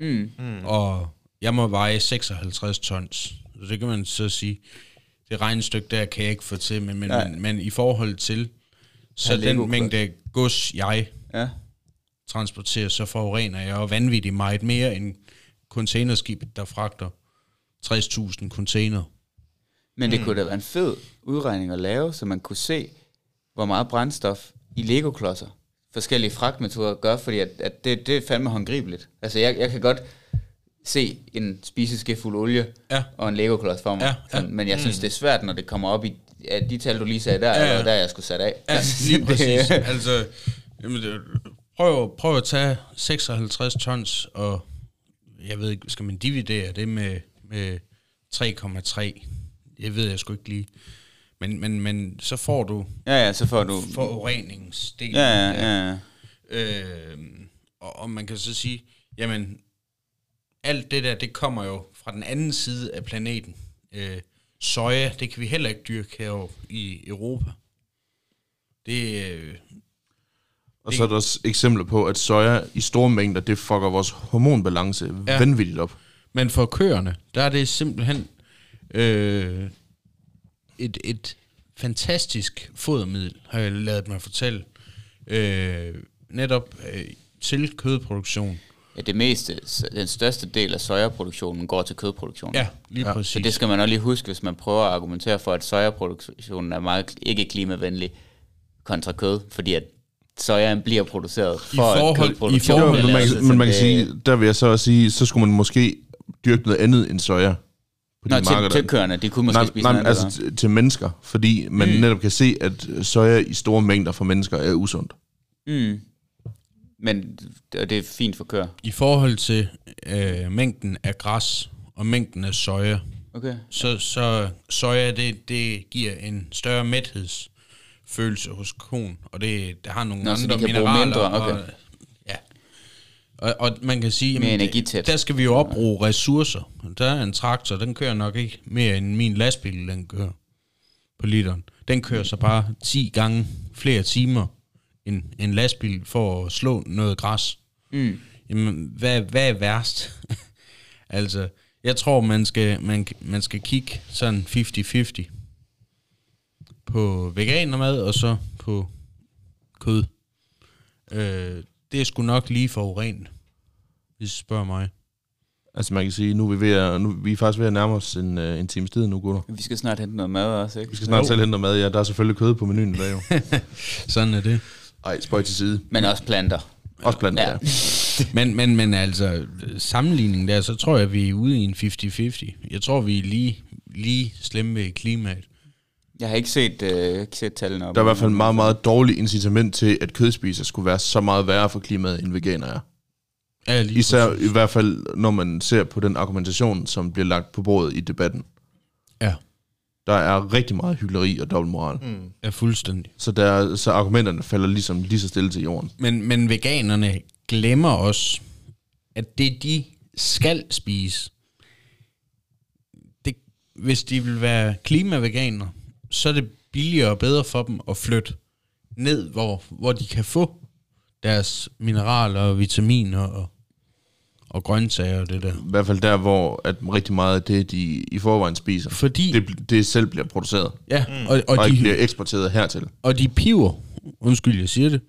Mm. Mm. Og jeg må veje 56 tons. Så det kan man så sige, det regnestykke der kan jeg ikke få til, men, men, men, men i forhold til, så den mængde gods, jeg Ja. transporterer, så forurener jeg jo vanvittigt meget mere end containerskibet, der fragter 60.000 container. Men det kunne da være en fed udregning at lave, så man kunne se, hvor meget brændstof i Lego-klodser forskellige fragtmetoder gør, fordi at, at det, det er fandme håndgribeligt. Altså, jeg, jeg kan godt se en spiseske fuld olie Ja. og en Lego-klods for mig, Ja, ja. Sådan, men jeg synes, det er svært, når det kommer op i ja, de tal, du lige sagde der, Ja, ja, der jeg skulle sætte af. Ja, lige præcis. altså, jamen, prøv, prøv at tage 56 tons, og jeg ved ikke, skal man dividere det med, med 3,3? Jeg ved jeg sgu ikke lige. Men, men, men så får du ja, ja, så får du... forureningsdelen. Ja, ja, ja, ja. Øh, og, og man kan så sige, jamen, alt det der, det kommer jo fra den anden side af planeten. Øh, soja, det kan vi heller ikke dyrke herovre i Europa. Det, øh, Og så er der også eksempler på, at soja i store mængder, det fucker vores hormonbalance ja. vanvittigt op. Men for køerne, der er det simpelthen øh, et, et fantastisk fodermiddel, har jeg lavet mig fortælle. Øh, netop øh, til kødproduktion. ja, det meste, den største del af sojaproduktionen går til kødproduktion. Ja, lige ja, Så præcis. det skal man også lige huske, hvis man prøver at argumentere for, at sojaproduktionen er meget ikke klimavenlig kontra kød, fordi at sojaen bliver produceret for at forhold- i kødproduktionen forhold- Jo, men man, Altså, så men man kan sige, der vil jeg så også sige, så skulle man måske dyrke noget andet end soja på Nå, de til, til køerne, de kunne måske nej, spise nej, noget altså andet. til- til mennesker, fordi man mm. netop kan se, at soja i store mængder for mennesker er usundt. Mm. Men og det er fint for køer. I forhold til øh, mængden af græs og mængden af soja, Okay. så, så soja, det, det giver en større mæthedsfølelse hos konen, og det, det har nogle Nå, så andre de kan bruge mineraler. mindre, okay. og. Og, og man kan sige, Mere energitæt. der skal vi jo opbruge ressourcer. Der er en traktor, den kører nok ikke mere end min lastbil, den kører på literen. Den kører så bare 10 gange flere timer end en lastbil for at slå noget græs. Mm. Jamen, hvad, hvad er værst? altså, jeg tror, man skal, man, man skal kigge sådan 50-50 på veganermad og så på kød. Øh, det er sgu nok lige forurenet, hvis du spørger mig. Altså man kan sige, nu er vi, ved at, nu, vi er faktisk ved at nærme os en, uh, en times tid nu, gutter. Vi skal snart hente noget mad også, ikke? Vi skal snart selv hente noget mad. Ja, der er selvfølgelig kød på menuen i dag jo. Sådan er det. Ej, spøj til side. Men også planter. Også blandt Ja. ja. Men, men, men altså, sammenligningen der, så tror jeg, vi er ude i en 50-50. Jeg tror, vi er lige, lige slemme ved klimaet. Jeg har ikke set, øh, ikke set tallene op. Der er i hvert fald meget, meget dårligt incitament til, at kødspisere skulle være så meget værre for klimaet, end veganer er. Ja, lige Især præcis. i hvert fald, når man ser på den argumentation, som bliver lagt på bordet i debatten. Ja, Der er rigtig meget hyggeleri og dobbeltmoral. Mm. ja, fuldstændig. Så, der, så argumenterne falder ligesom lige så stille til jorden. Men, men veganerne glemmer også, at det de skal spise, det, hvis de vil være klimaveganer, så er det billigere og bedre for dem at flytte ned, hvor, hvor de kan få deres mineraler og vitaminer og, og grøntsager og det der. I hvert fald der, hvor at rigtig meget af det, de i forvejen spiser, Fordi, det, det selv bliver produceret, ja, og, og, og, og ikke de, bliver eksporteret hertil. og de piver, undskyld, jeg siger det,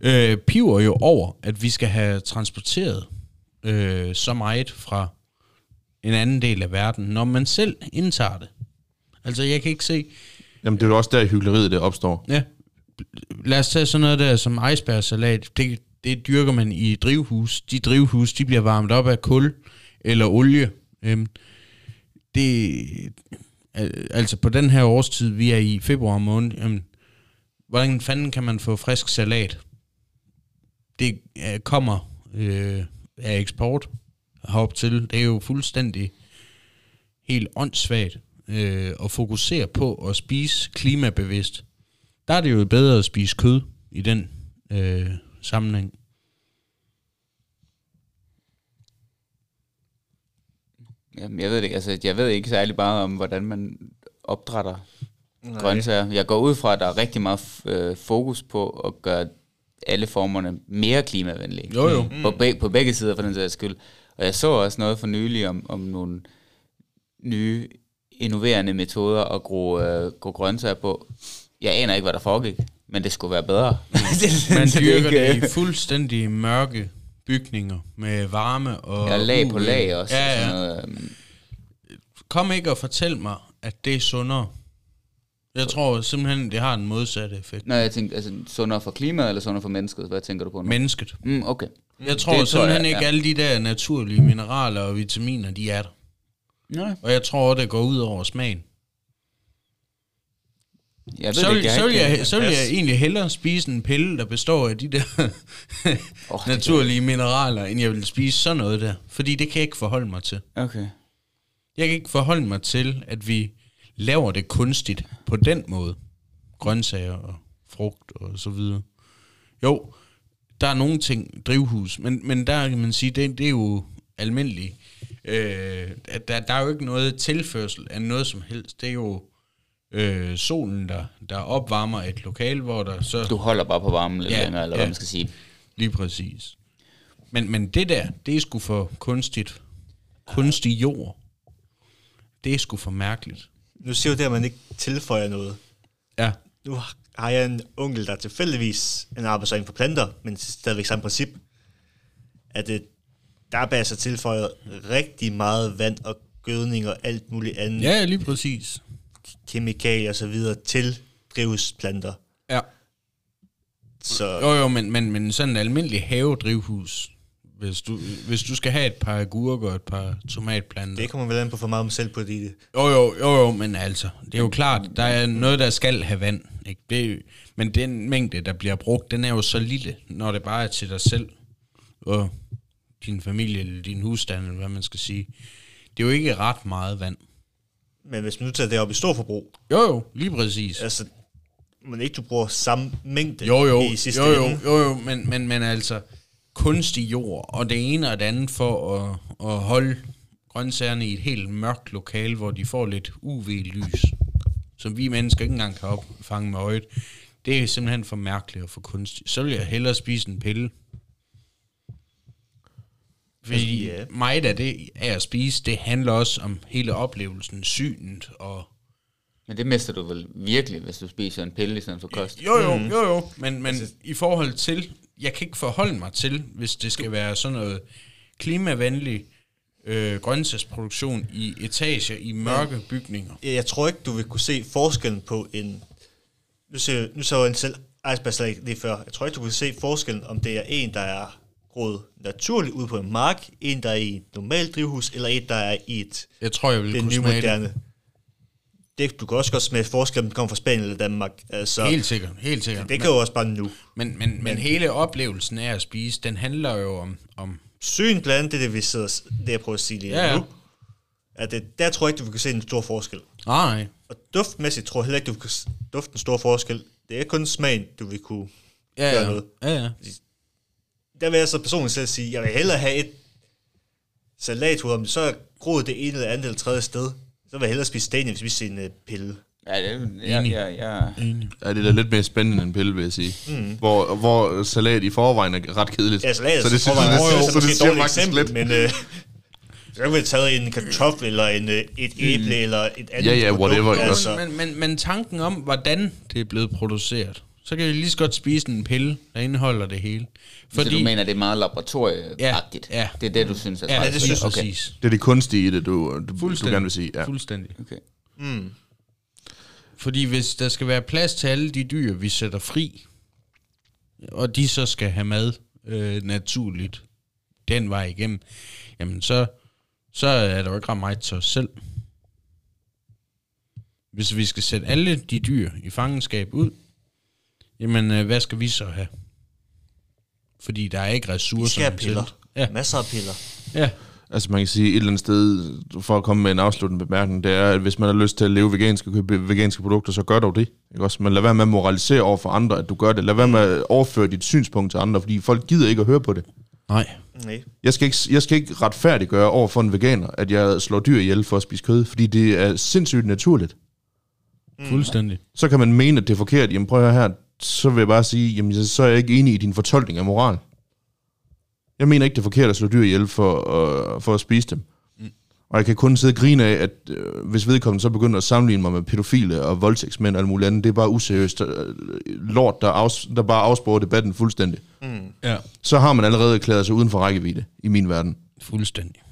øh, piver jo over, at vi skal have transporteret øh, så meget fra en anden del af verden, når man selv indtager det. Altså, jeg kan ikke se... Jamen, det er jo også der, hyggeleriet det opstår. Ja, lad os tage sådan noget der som icebergsalat. Det, det dyrker man i drivhus. De drivhus, de bliver varmet op af kul eller olie. Øhm, det, altså på den her årstid, vi er i februar måned, jamen, hvordan fanden kan man få frisk salat? Det øh, kommer øh, af eksport herop til. Det er jo fuldstændig helt åndssvagt øh, at fokusere på at spise klimabevidst. Der er det jo bedre at spise kød i den øh, sammenhæng. Jamen, jeg ved det ikke. Altså, jeg ved ikke særlig meget om, hvordan man opdrætter Nej. grøntsager. Jeg går ud fra, at der er rigtig meget øh, fokus på at gøre alle formerne mere klimavenlige. Jo, jo. Mm. På, be- på begge sider for den sags skyld. Og jeg så også noget for nylig om, om nogle nye innoverende metoder at gro, øh, gro grøntsager på. Jeg aner ikke, hvad der foregik, men det skulle være bedre. Man det er dyrker ikke, det i fuldstændig mørke bygninger med varme og Ja, lag på lag også. Ja, og ja. Sådan noget, øhm, Kom ikke og fortæl mig, at det er sundere. Jeg tror simpelthen, det har den modsatte effekt. Nå, jeg tænkte, altså sundere for klimaet, eller sundere for mennesket? Hvad tænker du på nu? Mennesket. Mm, okay. Jeg tror Det tror simpelthen jeg, ikke, ja. alle de der naturlige mineraler og vitaminer, de er der. Nej. Og jeg tror, det går ud over smagen. Jeg ved Så det så, vil jeg, så vil jeg egentlig hellere spise en pille, der består af de der det naturlige mineraler, end jeg vil spise sådan noget der. Fordi det kan jeg ikke forholde mig til. Okay. Jeg kan ikke forholde mig til, at vi laver det kunstigt på den måde. Grøntsager og frugt og så videre. Jo, der er nogle ting, drivhus, men, men der kan man sige, det, det er jo almindeligt. Øh, at der, der er jo ikke noget tilførsel af noget som helst. Det er jo øh, solen, der, der opvarmer et lokal, hvor der så... Du holder bare på varmen lidt Ja, længere, eller ja. hvad man skal sige. Lige præcis. Men, men det der, det er sgu for kunstigt. Kunstig jord. Det er sgu for mærkeligt. Nu siger du det, at man ikke tilføjer noget. Ja. Nu har jeg en onkel, der tilfældigvis en arbejder inden for planter, men stadigvæk samme princip, at det, der er bare så tilføjet rigtig meget vand og gødning og alt muligt andet, Ja, lige præcis. kemikalier og så videre til drivhusplanter. Ja. Så Jo, jo, men, men, men sådan en almindelig havedrivhus, hvis du, hvis du skal have et par agurker og et par tomatplanter. det kommer vel an på for meget om selv på det. Jo, jo, jo, jo, men altså, det er jo klart, der er noget, der skal have vand. Ikke? Det men den mængde, der bliver brugt, den er jo så lille, når det bare er til dig selv og din familie eller din husstand, eller hvad man skal sige. Det er jo ikke ret meget vand. Men hvis man nu tager det op i stor forbrug, Jo, jo, lige præcis. altså, men ikke du bruger samme mængde Jo, jo, i sidste jo, jo, ende. jo, jo men, men, men altså, kunstig jord, og det ene og det andet for at, at holde grøntsagerne i et helt mørkt lokal, hvor de får lidt UV-lys, som vi mennesker ikke engang kan opfange med øjet, det er simpelthen for mærkeligt og for kunstigt. Så vil jeg hellere spise en pille. Fordi Altså, ja. meget af det af at spise, det handler også om hele oplevelsen, synet og Men det mister du vel virkelig, hvis du spiser en pille i stedet for kost. Jo, jo, jo, jo. Men, men i forhold til, jeg kan ikke forholde mig til, hvis det skal være sådan noget klimavenlig øh, grøntsagsproduktion i etager i mørke bygninger. Jeg tror ikke, du vil kunne se forskellen på en... Nu ser, nu så jeg en selv icebergslag lige før. Jeg tror ikke, du kunne se forskellen, om det er en, der er groet naturligt ude på en mark, en, der er i et normalt drivhus, eller en, der er i et Jeg tror, jeg vil det kunne nye smage det. moderne. Det, du kan også godt smage forskel, om det kommer fra Spanien eller Danmark. Altså, Helt sikkert, helt sikkert. det kan jo også bare nu. Men, men, men hele oplevelsen af at spise, den handler jo om, om Syn blandt andet, det er det, vi sidder, det jeg prøver at sige lige Ja, ja. nu. At det, der tror jeg ikke, du kunne se en stor forskel. nej, Og duftmæssigt tror jeg heller ikke, du s- dufte en stor forskel. Det er kun smagen, du vil kunne ja, gøre ja, noget. ja, ja. Der vil jeg så personligt selv sige, jeg vil hellere have et salathoved, om det så er groet det ene eller andet eller tredje sted. Så vil jeg hellere spise sten, end hvis vi spiser en uh, pille. Ja, det, jeg, Enig. jeg, jeg, Ja, det er da lidt mere spændende end en pille, vil jeg sige. Mm. Hvor, hvor salat i forvejen er ret kedeligt. Ja, salat så det, er synes, forvejen det, også- det, så det måske et siger faktisk eksempel, lidt. Men øh, så kan vi have taget en kartoffel, eller en, øh, et æble, eller et andet Ja, ja, produkt, whatever, ikke Altså, Men, men, men tanken om, hvordan det er blevet produceret, så kan vi lige så godt spise en pille, der indeholder det hele. Fordi, så du mener, det er meget laboratorieagtigt? Ja, ja. Det er det, du synes er Ja, det ved synes jeg okay. præcis. Det er det kunstige i det, du, du, du Fuldstændig. gerne vil sige. Ja. Fuldstændig. Okay. Fordi hvis der skal være plads til alle de dyr, vi sætter fri, og de så skal have mad øh, naturligt den vej igennem, jamen så, så er der jo ikke ret meget til os selv. Hvis vi skal sætte alle de dyr i fangenskab ud, jamen øh, hvad skal vi så have? Fordi der er ikke vi ressourcer skal have piller. Ja. Masser af piller. Ja. Altså man kan sige et eller andet sted, for at komme med en afsluttende bemærkning, det er, at hvis man har lyst til at leve vegansk og købe veganske produkter, så gør dog det. Ikke også? Men lad være med at moralisere over for andre, at du gør det. Lad være med at overføre dit synspunkt til andre, fordi folk gider ikke at høre på det. Nej. Nej. Jeg skal ikke, jeg skal ikke retfærdiggøre over for en veganer, at jeg slår dyr ihjel for at spise kød, fordi det er sindssygt naturligt. Fuldstændig. Så kan man mene, at det er forkert. Jamen prøv at høre her, så vil jeg bare sige, jamen så er jeg ikke enig i din fortolkning af moral. Jeg mener ikke, det er forkert at slå dyr ihjel for, uh, for at spise dem. Mm. Og jeg kan kun sidde og grine af, at øh, hvis vedkommende så begynder at sammenligne mig med pædofile og voldtægtsmænd og alt muligt andet, det er bare useriøst øh, lort, der, afs- der bare afsporer debatten fuldstændig. Ja. Så har man allerede erklæret sig uden for rækkevidde i min verden. Fuldstændig.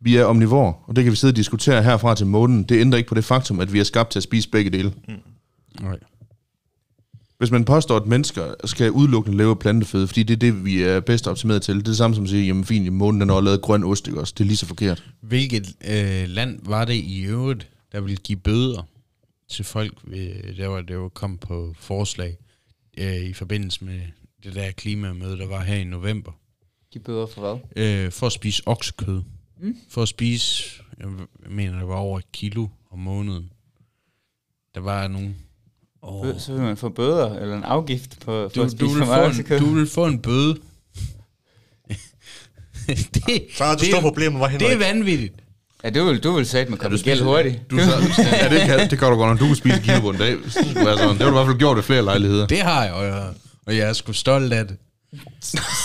Vi er omnivor, og det kan vi sidde og diskutere herfra til månen. Det ændrer ikke på det faktum, at vi er skabt til at spise begge dele. Nej. Hvis man påstår, at mennesker skal udelukkende leve af planteføde, fordi det er det, vi er bedst optimeret til, det er det samme som at sige, jamen fint, i månen den har lavet grøn ost, ikke også? Det er lige så forkert. Hvilket øh, land var det i øvrigt, der ville give bøder til folk, der var det jo kom på forslag øh, i forbindelse med det der klimamøde, der var her i november, De bøder for hvad? øh, for at spise oksekød. Mm. For at spise, jeg mener, det var over et kilo om måneden. Der var nogen... Oh. Så vil man få bøder, eller en afgift på, for Du, at du, spise vil for meget få oksekød. en, du vil få en bøde. det, Så har du det, store problemer, var det Henrik. er vanvittigt. Ja, du vil, du vil sætte mig komme gæld hurtigt. Du, så, ja, det, kan, det gør du godt, når du kan spise kilo på en dag. det sådan. Det har du i hvert fald gjort ved flere lejligheder. Det har jeg, og jeg, og jeg er sgu stolt af det.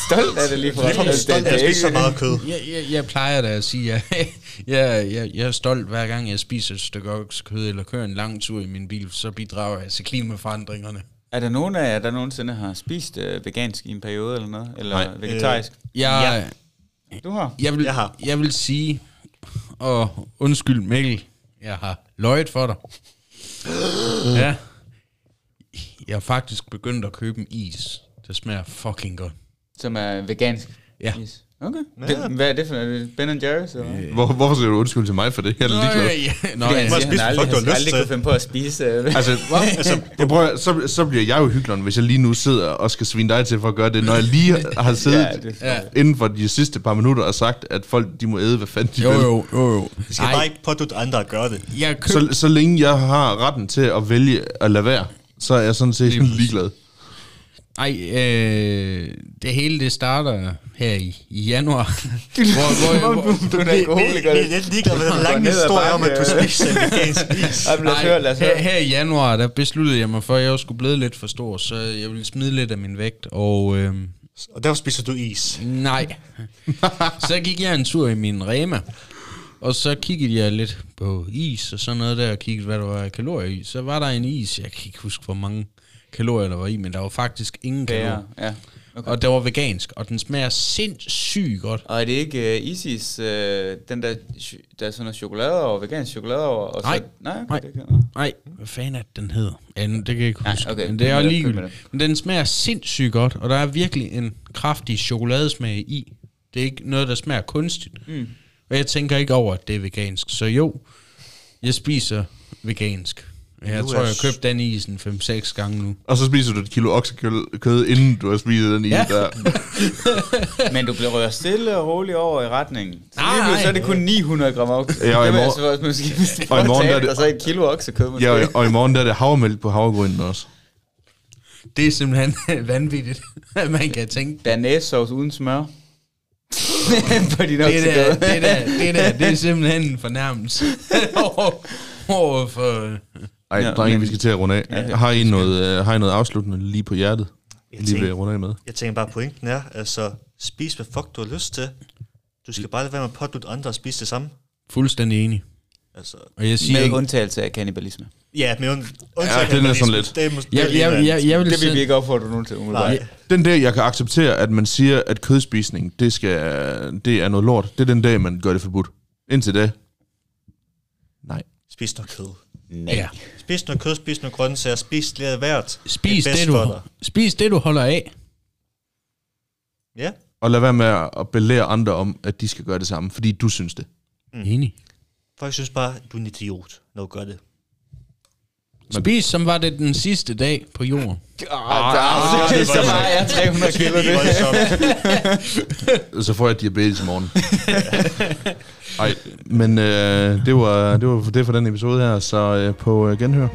Stolt af det lige fra. Ligefrem stolt af at spise så meget kød. Jeg, jeg, jeg plejer da at sige, at jeg, jeg, jeg, jeg er stolt hver gang, jeg spiser et stykke oksekød eller kører en lang tur i min bil, så bidrager jeg til klimaforandringerne. Er der nogen af jer, der nogensinde har spist øh, vegansk i en periode eller noget? Eller Nej. vegetarisk? Jeg, Du har? jeg, vil, Jeg har. jeg vil sige, og undskyld Mikkel, jeg har løjet for dig. Ja. Jeg har faktisk begyndt at købe en is, der smager fucking godt. Som er vegansk? Ja. Yes. Okay. Ja. Det, hvad er det for noget? Ben Jerry's? Eller? Hvor, hvorfor siger du undskyld til mig for det? Jeg er ligeglad. ja, nå, siger, spise, han hvad aldrig, aldrig kunne finde på at spise. Øh. Altså, altså jeg prøver, så, så bliver jeg jo hyggelig, hvis jeg lige nu sidder og skal svine dig til for at gøre det, når jeg lige har siddet Ja, det- inden for de sidste par minutter og sagt, at folk de må æde, hvad fanden de Jo, vil. jo, jo, jo. Vi skal bare ikke pådutte andre at gøre det. Jeg køb, Så, så længe jeg har retten til at vælge at lade være, så er jeg sådan set ligeglad. Ej, øh, det hele det starter her i, i januar. hvor, hvor, hvor, Du er da rolig, vi er lidt ligeglade med den lange historie om, at du bakke. spiser en vegansk is. Ej, men lad os høre, lad os her, her i januar, der besluttede jeg mig for, at jeg skulle blive lidt for stor, så jeg ville smide lidt af min vægt, og øh, Og derfor spiser du is. nej. så gik jeg en tur i min Rema, og så kiggede jeg lidt på is og sådan noget der, og kiggede, hvad der var kalorier i. Så var der en is, jeg kan ikke huske, hvor mange kalorier der var i, men der var faktisk ingen kalorier. Ja. Okay. Og det var vegansk, og den smager sindssygt godt. Og er det ikke uh, Isis, uh, den der, der er sådan noget chokolade over, vegansk chokolade over? Og Nej. Så, nej, okay, Nej. det kan Nej, hvad fanden er den hedder? Ja, det kan jeg ikke Nej, huske. okay. Men det er ligegyldigt. Men den smager sindssygt godt, og der er virkelig en kraftig chokoladesmag i. Det er ikke noget, der smager kunstigt. Mm. Og jeg tænker ikke over, at det er vegansk. Så jo, jeg spiser vegansk. Jeg Nu tror, er jeg har s- købt den en 5-6 gange nu. Og så spiser du et kilo oksekød, kød, inden du har spist den is Ja. der. Men du bliver rørt stille og roligt over i retningen. Så Nej, pludselig så er nej. det kun 900 gram okse. Ja, og i morgen- altså måske, hvis det og i morgen der er det... Og så et kilo oksekød måske. Ja, og- i morgen der er det havremælk på havregrynen også. Det er simpelthen vanvittigt, at man kan tænke. Bernæssauce uden smør. på din Det oksekød. der, det der, det der, det er simpelthen en fornærmelse over for... Ej, Ja, drenge, men- vi skal til at runde af. Ja, Ja, har, I noget, uh, har I noget afsluttende lige på hjertet? Jeg Lige ved tænker, at runde af med. jeg tænker bare, pointen er, altså, spis hvad fuck du har lyst til. Du skal bare lade være med at pådutte andre at spise det samme. Fuldstændig enig. Altså, Og jeg siger Med ikke... undtagelse af kannibalisme. ja, men und, Ja, den er sådan lidt. Det er, måske- Jeg, det jeg, jeg, jeg vil Det vil vi ikke opfordre nogen til. Nej. Den dag, jeg kan acceptere, at man siger, at kødspisning, det, skal, det er noget lort. Det er den dag, man gør det forbudt. Indtil da. Nej. Spis noget kød. Nej. Ja. Spis noget kød, spis noget grøntsager, spis lidt af hvert. Spis Det er det, du, spis det, du holder af. Ja, Og lad være med at belære andre om, at de skal gøre det samme, fordi du synes det. Mm. Enig. folk synes bare, du er en idiot, når du gør det. Spis, som var det den sidste dag på jorden. Ah, der, det, så var jeg 300 kilo. Det. Så får jeg diabetes i morgen. Nej. men øh, det, var, det var det for den episode her, så øh, på øh, genhør.